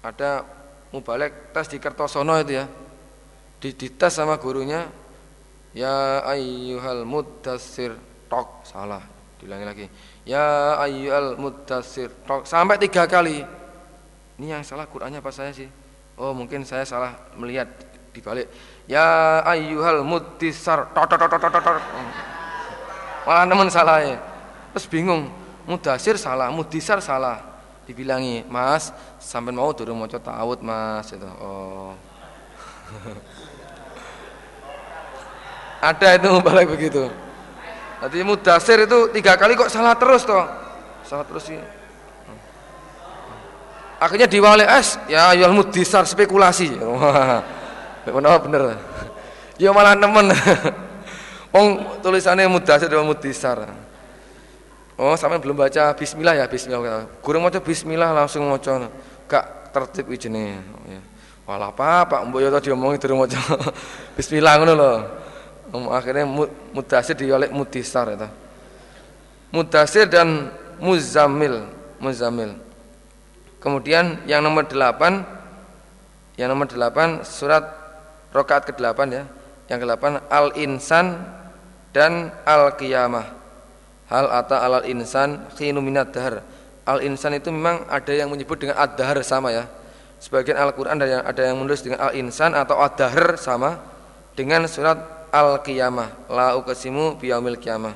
Ada mubalek tes di Kertosono itu ya. Di, tes sama gurunya ya ayyuhal muddasir tok. Salah diulangi lagi. Ya ayyuhal mudassir sampai tiga kali. Ini yang salah Qurannya apa saya sih? Oh mungkin saya salah melihat di balik. Ya ayyuhal mudassir malah nemen salah ya terus bingung mudasir salah mudisar salah. Dibilangi mas sampai mau turun mau taut mas itu oh. Ada itu balik begitu. Nanti mudasir itu tiga kali kok salah terus toh. Salah terus sih. Akhirnya diwali es ya jual mudisar spekulasi. Wah bener ya malah nemen Wong tulisannya mudasir dan mudisar. Oh sampai belum baca bismillah ya bismillah. Kurang mau bismillah langsung mau gak tertib ijene ya. Walah apa Pak Mbok yo diomongi durung maca bismillah ngono lho. Akhirnya mudasir diolek mudisar itu mudasir dan muzamil muzamil. Kemudian yang nomor delapan yang nomor delapan surat rokaat ke delapan ya. Yang ke delapan al insan dan al qiyamah hal ata al insan khinu minad dahar. Al insan itu memang ada yang menyebut dengan ad sama ya. Sebagian al Quran ada yang ada yang menulis dengan al insan atau ad sama dengan surat al-qiyamah. La uqsimu biyaumil qiyamah.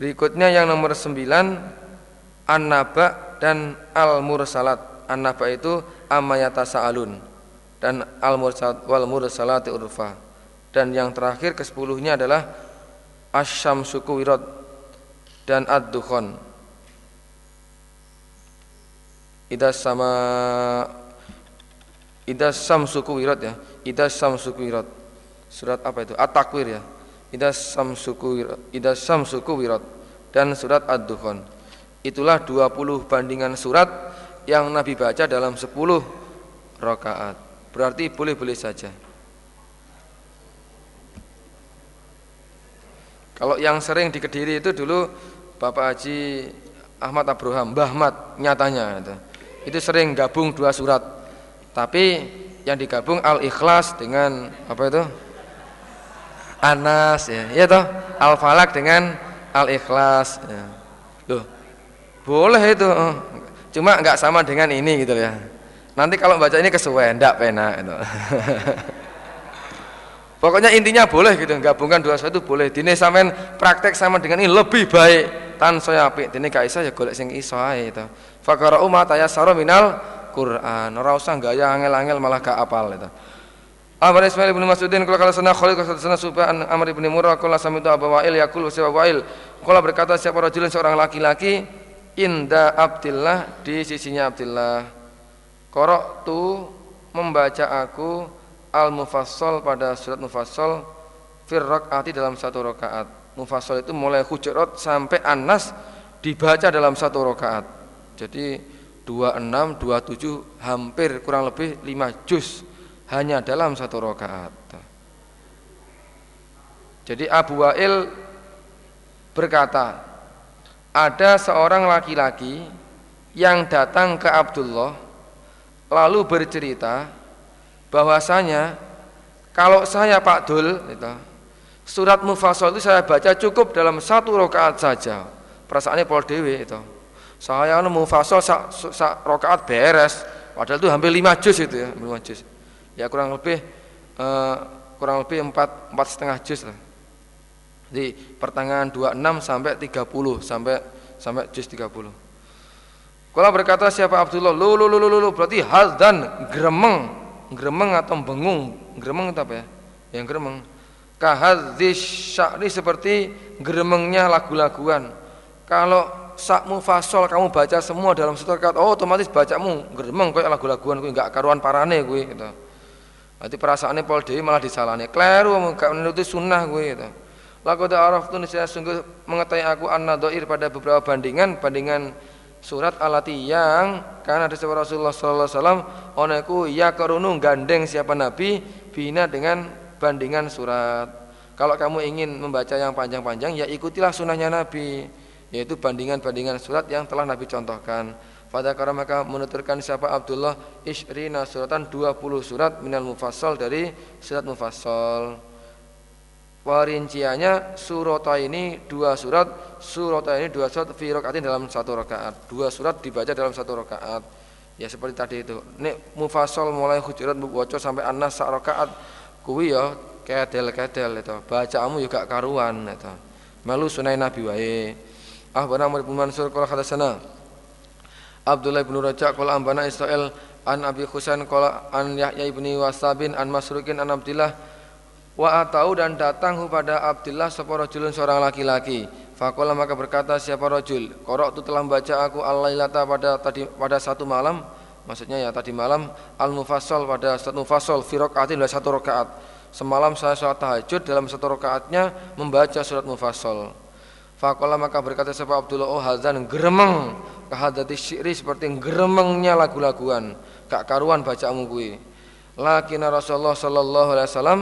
Berikutnya yang nomor 9 an-naba dan al-mursalat. An-naba itu amayata sa'alun dan al-mursalat wal mursalati urfa dan yang terakhir ke sepuluhnya adalah asyamsu wirat dan ad-dukhon. Idas sama idas samsuku wirat ya. Idas samsuku wirat surat apa itu? At-Takwir ya. Idas samsuku Idas samsuku wirat dan surat Ad-Dukhan itulah 20 bandingan surat yang Nabi baca dalam 10 rakaat. Berarti boleh-boleh saja kalau yang sering di Kediri itu dulu Bapak Haji Ahmad Abroham Mbah Ahmad nyatanya itu. itu sering gabung dua surat tapi yang digabung Al-Ikhlas dengan apa itu Anas ya, ya toh Al Falak dengan Al Ikhlas ya. Loh, boleh itu. Oh. Cuma nggak sama dengan ini gitu ya. Nanti kalau baca ini kesuwen, ndak pena itu. Pokoknya intinya boleh gitu, gabungkan dua satu boleh. Dini sampean praktek sama dengan ini lebih baik. Tan saya apik, dini gak iso ya golek sing iso ae itu. Fakara umat tayassara minal Quran. Ora usah gaya angel-angel malah gak apal itu. Amr Ismail bin Mas'udin kalau kalau sana Khalid kalau sana Subhan Amr bin Murrah kalau sami itu Abu Wa'il yakul siapa Wa'il kalau berkata siapa rajulun seorang laki-laki inda Abdillah di sisinya Abdillah Korok tu membaca aku al-mufassal pada surat mufassal fir rakaati dalam satu rakaat mufassal itu mulai hujurat sampai anas dibaca dalam satu rakaat jadi 26 27 hampir kurang lebih 5 juz hanya dalam satu rakaat. Jadi Abu Wa'il berkata, ada seorang laki-laki yang datang ke Abdullah lalu bercerita bahwasanya kalau saya Pak Dul itu, surat Mufassal itu saya baca cukup dalam satu rakaat saja. Perasaannya Paul Dewi itu. Saya Mufassal sak, sak rakaat beres, padahal itu hampir lima juz itu ya, lima juz. Ya kurang lebih uh, kurang lebih empat empat setengah juz lah. Di pertengahan 26 sampai 30 sampai sampai juz 30 kalau berkata siapa Abdullah lu lu lu lu lu berarti dan gremeng gremeng atau bengung? Gremeng itu apa ya? Yang gremeng. Kahadzis sya'ri seperti gremengnya lagu-laguan. Kalau sakmu fasol kamu baca semua dalam satu rakaat oh otomatis bacamu gremeng kayak lagu-laguan gue nggak karuan parane gue gitu. Berarti perasaannya Paul Dewi malah disalahnya. Kleru gak menuruti sunnah gue gitu. Laqad araftu saya sungguh mengetahui aku anna doir pada beberapa bandingan bandingan surat alati yang karena ada sebuah Rasulullah sallallahu alaihi wasallam oneku ya kerunung gandeng siapa nabi bina dengan bandingan surat. Kalau kamu ingin membaca yang panjang-panjang ya ikutilah sunnahnya nabi yaitu bandingan-bandingan surat yang telah nabi contohkan. Pada karena maka menuturkan siapa Abdullah Ishrina suratan 20 surat minal mufassal dari surat mufassal Warinciannya surata ini dua surat, surata ini dua surat fi rakaatin dalam satu rakaat. Dua surat dibaca dalam satu rakaat. Ya seperti tadi itu. Nek mufassal mulai hujurat waca sampai anas sak rakaat kuwi ya kedel-kedel itu. Bacaanmu juga karuan itu. Malu sunai Nabi wae. Ah bana bin Mansur qala hadatsana Abdullah bin Raja qala ambana Israel an Abi Husain qala an Yahya ibni Wasabin an Masrukin an Abdillah Wa atau dan datang kepada Abdullah sapa rajulun seorang laki-laki. Fakola maka berkata siapa rajul, korok tu telah membaca aku al-lailata pada tadi pada satu malam, maksudnya ya tadi malam al-mufassal pada satu mufassal fi rakaatin satu rakaat. Semalam saya sholat tahajud dalam satu rakaatnya membaca surat mufassal. Fakola maka berkata siapa Abdullah oh hazan geremeng kehadati syi'ri seperti geremengnya lagu-laguan gak karuan bacamu kui. Lakin Rasulullah sallallahu alaihi wasallam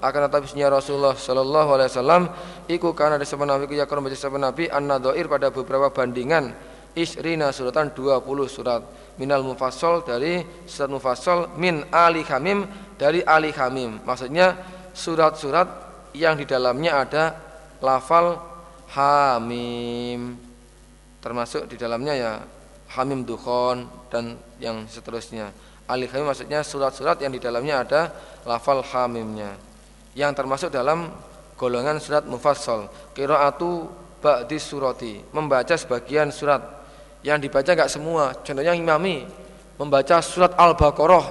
akan tetapi sunnah Rasulullah Shallallahu Alaihi Wasallam iku karena ada sebuah nabi ya baca sebuah nabi an pada beberapa bandingan. Isrina suratan 20 surat. Minal mufassal dari surat mufassal min ali hamim dari ali hamim. Maksudnya surat-surat yang di dalamnya ada lafal hamim. Termasuk di dalamnya ya hamim dukhon dan yang seterusnya. Ali hamim maksudnya surat-surat yang di dalamnya ada lafal hamimnya yang termasuk dalam golongan surat mufassal qiraatu ba'di surati membaca sebagian surat. Yang dibaca enggak semua. Contohnya imami membaca surat al-baqarah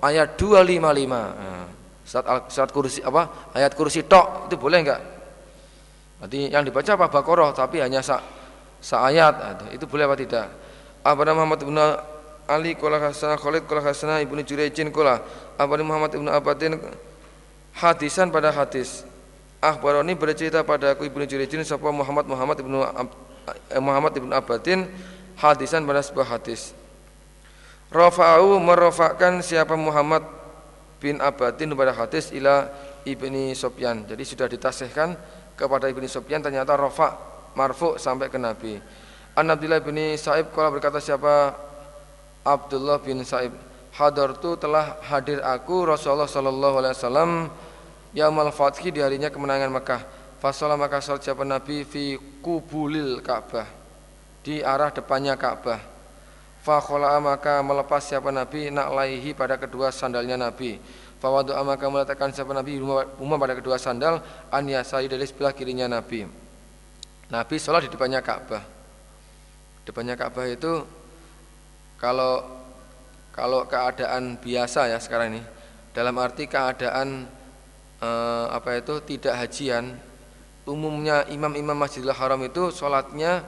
ayat 255 nah, surat al, surat kursi apa? Ayat kursi tok itu boleh enggak Berarti yang dibaca apa? Baqarah tapi hanya sa, sa ayat nah, itu boleh apa tidak? Apa Muhammad bin Ali qala hasana Khalid qala hasana Ibnu Jurayjin qala. Apa Muhammad bin Abadin hadisan pada hadis. Akhbaroni bercerita pada aku Ibnu Jurijin sapa Muhammad Muhammad Ibnu eh, Muhammad Ibnu Abadin hadisan pada sebuah hadis. Rafa'u merofakkan siapa Muhammad bin Abadin pada hadis ila Ibni Sofyan. Jadi sudah ditasihkan kepada Ibni Sofyan ternyata rafa marfu sampai ke Nabi. An Abdullah bin Sa'ib kalau berkata siapa? Abdullah bin Sa'ib hadartu telah hadir aku Rasulullah sallallahu alaihi wasallam yaumal fathi di harinya kemenangan Mekah. Fasolah maka salat siapa Nabi fi kubulil Ka'bah di arah depannya Ka'bah. Fakhola maka melepas siapa Nabi naklaihi pada kedua sandalnya Nabi. Fawadu maka meletakkan siapa Nabi rumah pada kedua sandal an yasai dari sebelah kirinya Nabi. Nabi sholat di depannya Ka'bah. Depannya Ka'bah itu kalau kalau keadaan biasa ya sekarang ini dalam arti keadaan eh, apa itu tidak hajian umumnya imam-imam Masjidil Haram itu sholatnya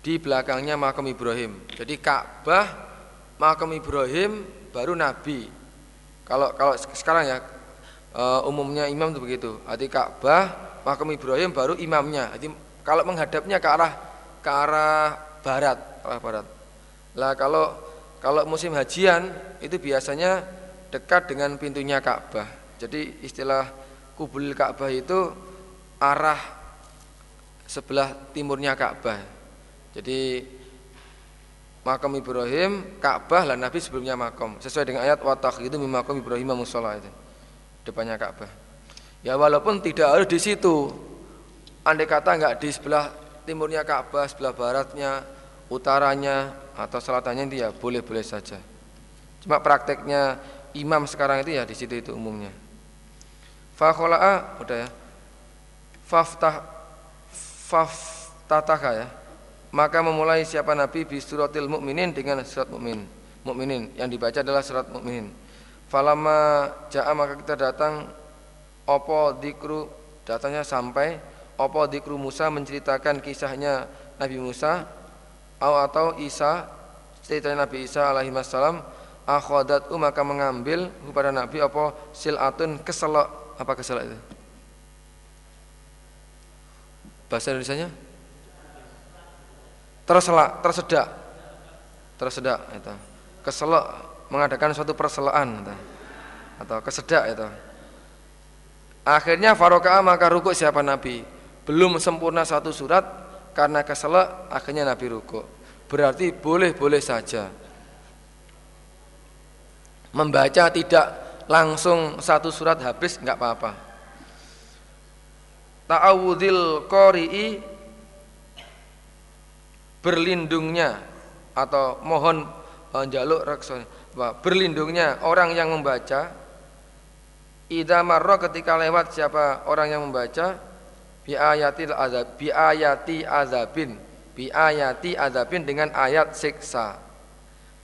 di belakangnya makam Ibrahim. Jadi Ka'bah makam Ibrahim baru Nabi. Kalau kalau sekarang ya eh, umumnya imam itu begitu. Arti Ka'bah makam Ibrahim baru imamnya. Jadi kalau menghadapnya ke arah ke arah barat arah barat. Lah kalau kalau musim hajian itu biasanya dekat dengan pintunya Ka'bah. Jadi istilah kubul Ka'bah itu arah sebelah timurnya Ka'bah. Jadi makam Ibrahim, Ka'bah lah Nabi sebelumnya makam. Sesuai dengan ayat watak itu makam Ibrahim musola itu depannya Ka'bah. Ya walaupun tidak harus di situ. Andai kata enggak di sebelah timurnya Ka'bah, sebelah baratnya, utaranya, atau selatannya itu ya boleh-boleh saja. Cuma prakteknya imam sekarang itu ya di situ itu umumnya. Fakhola'a udah ya. Faftah faftataka ya. Maka memulai siapa Nabi bi suratil mukminin dengan surat mukmin. Mukminin yang dibaca adalah surat mukminin. Falama ja'a maka kita datang opo dikru datanya sampai opo dikru Musa menceritakan kisahnya Nabi Musa atau Isa cerita Nabi Isa alaihi wasallam akhadat maka mengambil kepada Nabi apa silatun keselok. Apa keselok itu? Bahasa Indonesia-nya? Terselak tersedak. Tersedak itu. Keselok mengadakan suatu perselaan itu. atau kesedak itu. Akhirnya faroka maka rukuk siapa Nabi? Belum sempurna satu surat karena keselak akhirnya Nabi ruku. Berarti boleh-boleh saja. Membaca tidak langsung satu surat habis nggak apa-apa. ta'awudzil qari'i berlindungnya atau mohon jaluk reksa berlindungnya orang yang membaca idza marra ketika lewat siapa orang yang membaca bi ayatil azab bi ayati azabin bi ayati azabin dengan ayat siksa.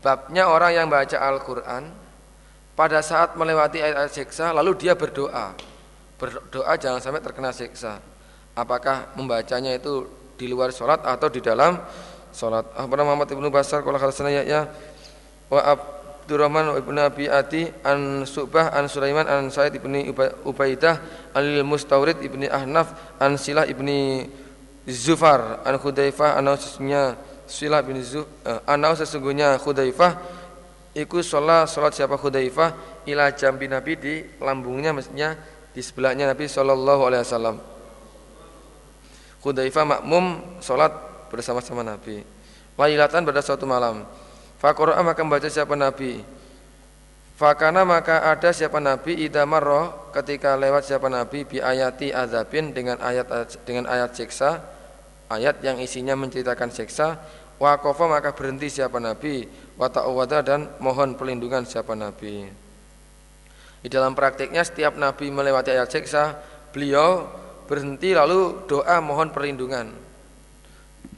Babnya orang yang baca Al-Qur'an pada saat melewati ayat-ayat siksa lalu dia berdoa. Berdoa jangan sampai terkena siksa. Apakah membacanya itu di luar sholat atau di dalam sholat? Ahmad Muhammad ibnu Basar? Kalau ya wa Abdurrahman ibn Abi Ati an Subah an Sulaiman an Said ibni Ubaidah al Mustawrid ibni Ahnaf an Silah ibni Zufar an Khudaifah an sesungguhnya Silah bin Zuf uh, an sesungguhnya Khudaifah ikut sholat sholat siapa Khudaifah ila jambi Nabi di lambungnya maksudnya di sebelahnya Nabi Shallallahu Alaihi Wasallam. Khudaifah makmum sholat bersama-sama Nabi. Lailatan pada suatu malam. Fakora maka membaca siapa Nabi. Fakana maka ada siapa Nabi idamarroh ketika lewat siapa Nabi bi ayati azabin dengan ayat dengan ayat siksa ayat yang isinya menceritakan siksa wakofa maka berhenti siapa Nabi wata'awada dan mohon perlindungan siapa Nabi. Di dalam praktiknya setiap Nabi melewati ayat siksa beliau berhenti lalu doa mohon perlindungan.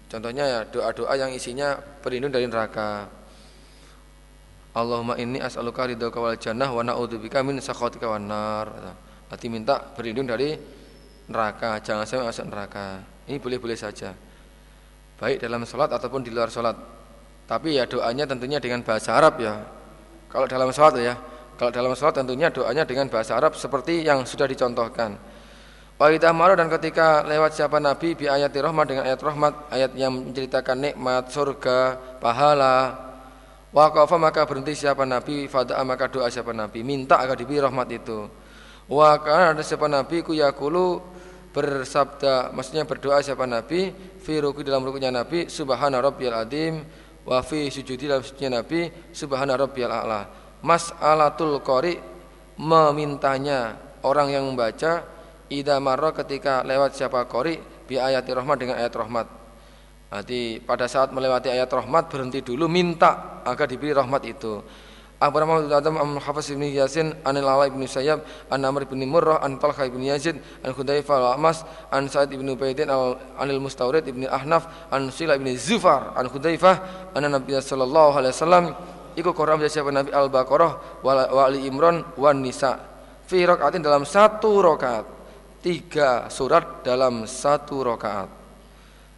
Contohnya ya doa-doa yang isinya perlindungan dari neraka Allahumma inni as'aluka ridhoka wal jannah wa na'udzubika min sakhatika wan nar. Berarti minta berlindung dari neraka, jangan sampai masuk neraka. Ini boleh-boleh saja. Baik dalam sholat ataupun di luar sholat. Tapi ya doanya tentunya dengan bahasa Arab ya. Kalau dalam sholat ya. Kalau dalam sholat tentunya doanya dengan bahasa Arab seperti yang sudah dicontohkan. Wa maru dan ketika lewat siapa Nabi bi ayat rahmat dengan ayat rahmat, ayat yang menceritakan nikmat surga, pahala, Waqafa maka berhenti siapa Nabi, fada'a maka doa siapa Nabi, minta agar diberi rahmat itu. Wa kana ada siapa Nabi ku yakulu bersabda, maksudnya berdoa siapa Nabi, fi ruku dalam rukunya Nabi, subhana rabbiyal azim, wa fi sujudi dalam sujudnya Nabi, subhana rabbiyal a'la. Mas'alatul qari memintanya orang yang membaca ida ketika lewat siapa qari bi ayati rahmat dengan ayat rahmat Berarti pada saat melewati ayat rahmat berhenti dulu minta agar diberi rahmat itu. Abu Rahman Adam Am Hafiz bin Yasin An Lala bin Sayyab An Amr bin Murrah An Talha bin Yazid An Khudaifah al-Amas An Sa'id bin Ubaidin An Anil Mustawrid bin Ahnaf An Sila bin Zufar An Khudaifah An Nabi sallallahu alaihi wasallam Iku Quran siapa? Nabi Al-Baqarah wa Ali Imran wan Nisa fi rakaatin dalam satu rakaat tiga surat dalam satu rakaat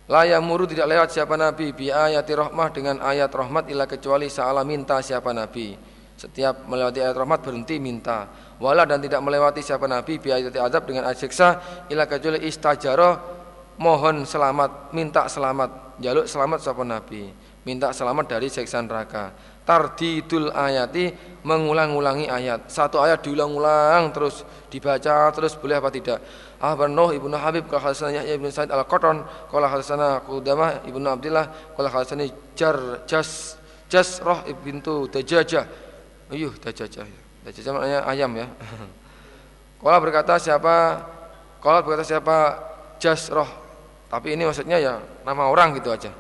Layak muru tidak lewat siapa Nabi bi ayati rahmah dengan ayat rahmat ila kecuali salah minta siapa Nabi. Setiap melewati ayat rahmat berhenti minta. Wala dan tidak melewati siapa Nabi bi ayati adab dengan ayat siksa ila kecuali istajaro mohon selamat, minta selamat, jaluk selamat siapa Nabi. Minta selamat dari siksa neraka. Tardidul ayati mengulang-ulangi ayat. Satu ayat diulang-ulang terus dibaca terus boleh apa tidak? Ahbar Nuh ibnu Habib Kala hadasana Yahya ibnu Sa'id al-Qatan Kala hadasana Qudamah ibnu Abdullah Kala hadasana Jar Jas Jas Roh ibnu Dajajah Ayuh Dajajah Dajajah maknanya ayam ya. Kala berkata siapa Kala berkata siapa Jas Roh Tapi ini maksudnya ya nama orang gitu aja.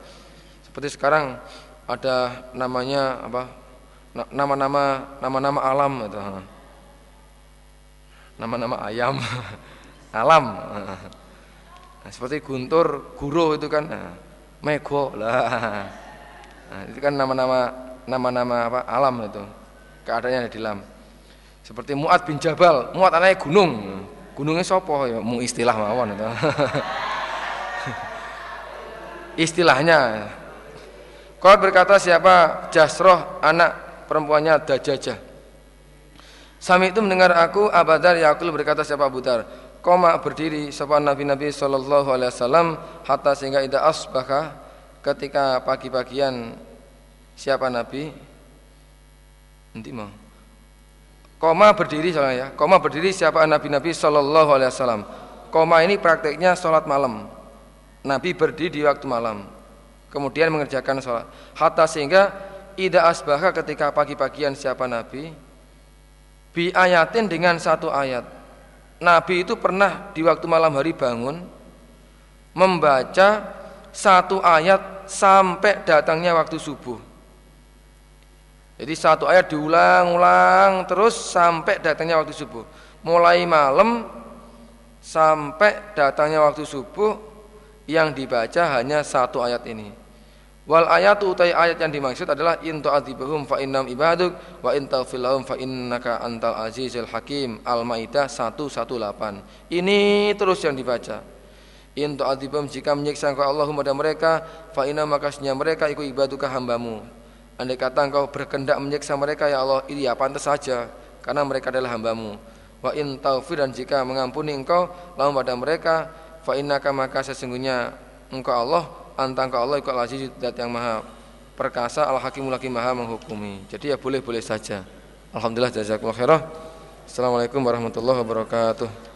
Seperti sekarang ada namanya apa? Nama-nama nama-nama alam itu nama-nama ayam alam nah, seperti guntur guru itu kan nah, mego lah. Nah, itu kan nama-nama nama-nama apa alam itu. Keadaannya di dalam seperti Muat bin Jabal Muat anaknya gunung. Gunungnya sopo? Ya mu istilah mawon itu. Istilahnya. Kau berkata siapa? Jasroh anak perempuannya Dajajah Sami itu mendengar aku Abadar Yakul berkata siapa? Abu koma berdiri sopan Nabi-Nabi Shallallahu Alaihi Wasallam hatta sehingga ida asbaka ketika pagi-pagian siapa Nabi? Nanti mau. Koma berdiri soalnya ya. Koma berdiri siapa Nabi-Nabi Shallallahu Alaihi Wasallam. Koma ini prakteknya sholat malam. Nabi berdiri di waktu malam. Kemudian mengerjakan sholat. Hatta sehingga ida asbaka ketika pagi-pagian siapa Nabi? Bi ayatin dengan satu ayat Nabi itu pernah di waktu malam hari bangun membaca satu ayat sampai datangnya waktu subuh. Jadi satu ayat diulang-ulang terus sampai datangnya waktu subuh. Mulai malam sampai datangnya waktu subuh yang dibaca hanya satu ayat ini. Wal ayatu utai ayat yang dimaksud adalah in tu'adzibhum fa innam ibaduk wa in taghfir lahum fa innaka antal azizul hakim. Al-Maidah 118. Ini terus yang dibaca. In tu'adzibhum jika menyiksa engkau Allah kepada mereka fa inna makasnya mereka ikut ibaduka hambamu. Andai kata engkau berkendak menyiksa mereka ya Allah, iya pantas saja karena mereka adalah hambamu. Wa in taufir dan jika mengampuni engkau lahum pada mereka fa innaka maka sesungguhnya engkau Allah antang ke Allah ikut aziz zat yang maha perkasa al hakimul hakim maha menghukumi. Jadi ya boleh boleh saja. Alhamdulillah jazakumullah khairah. Assalamualaikum warahmatullahi wabarakatuh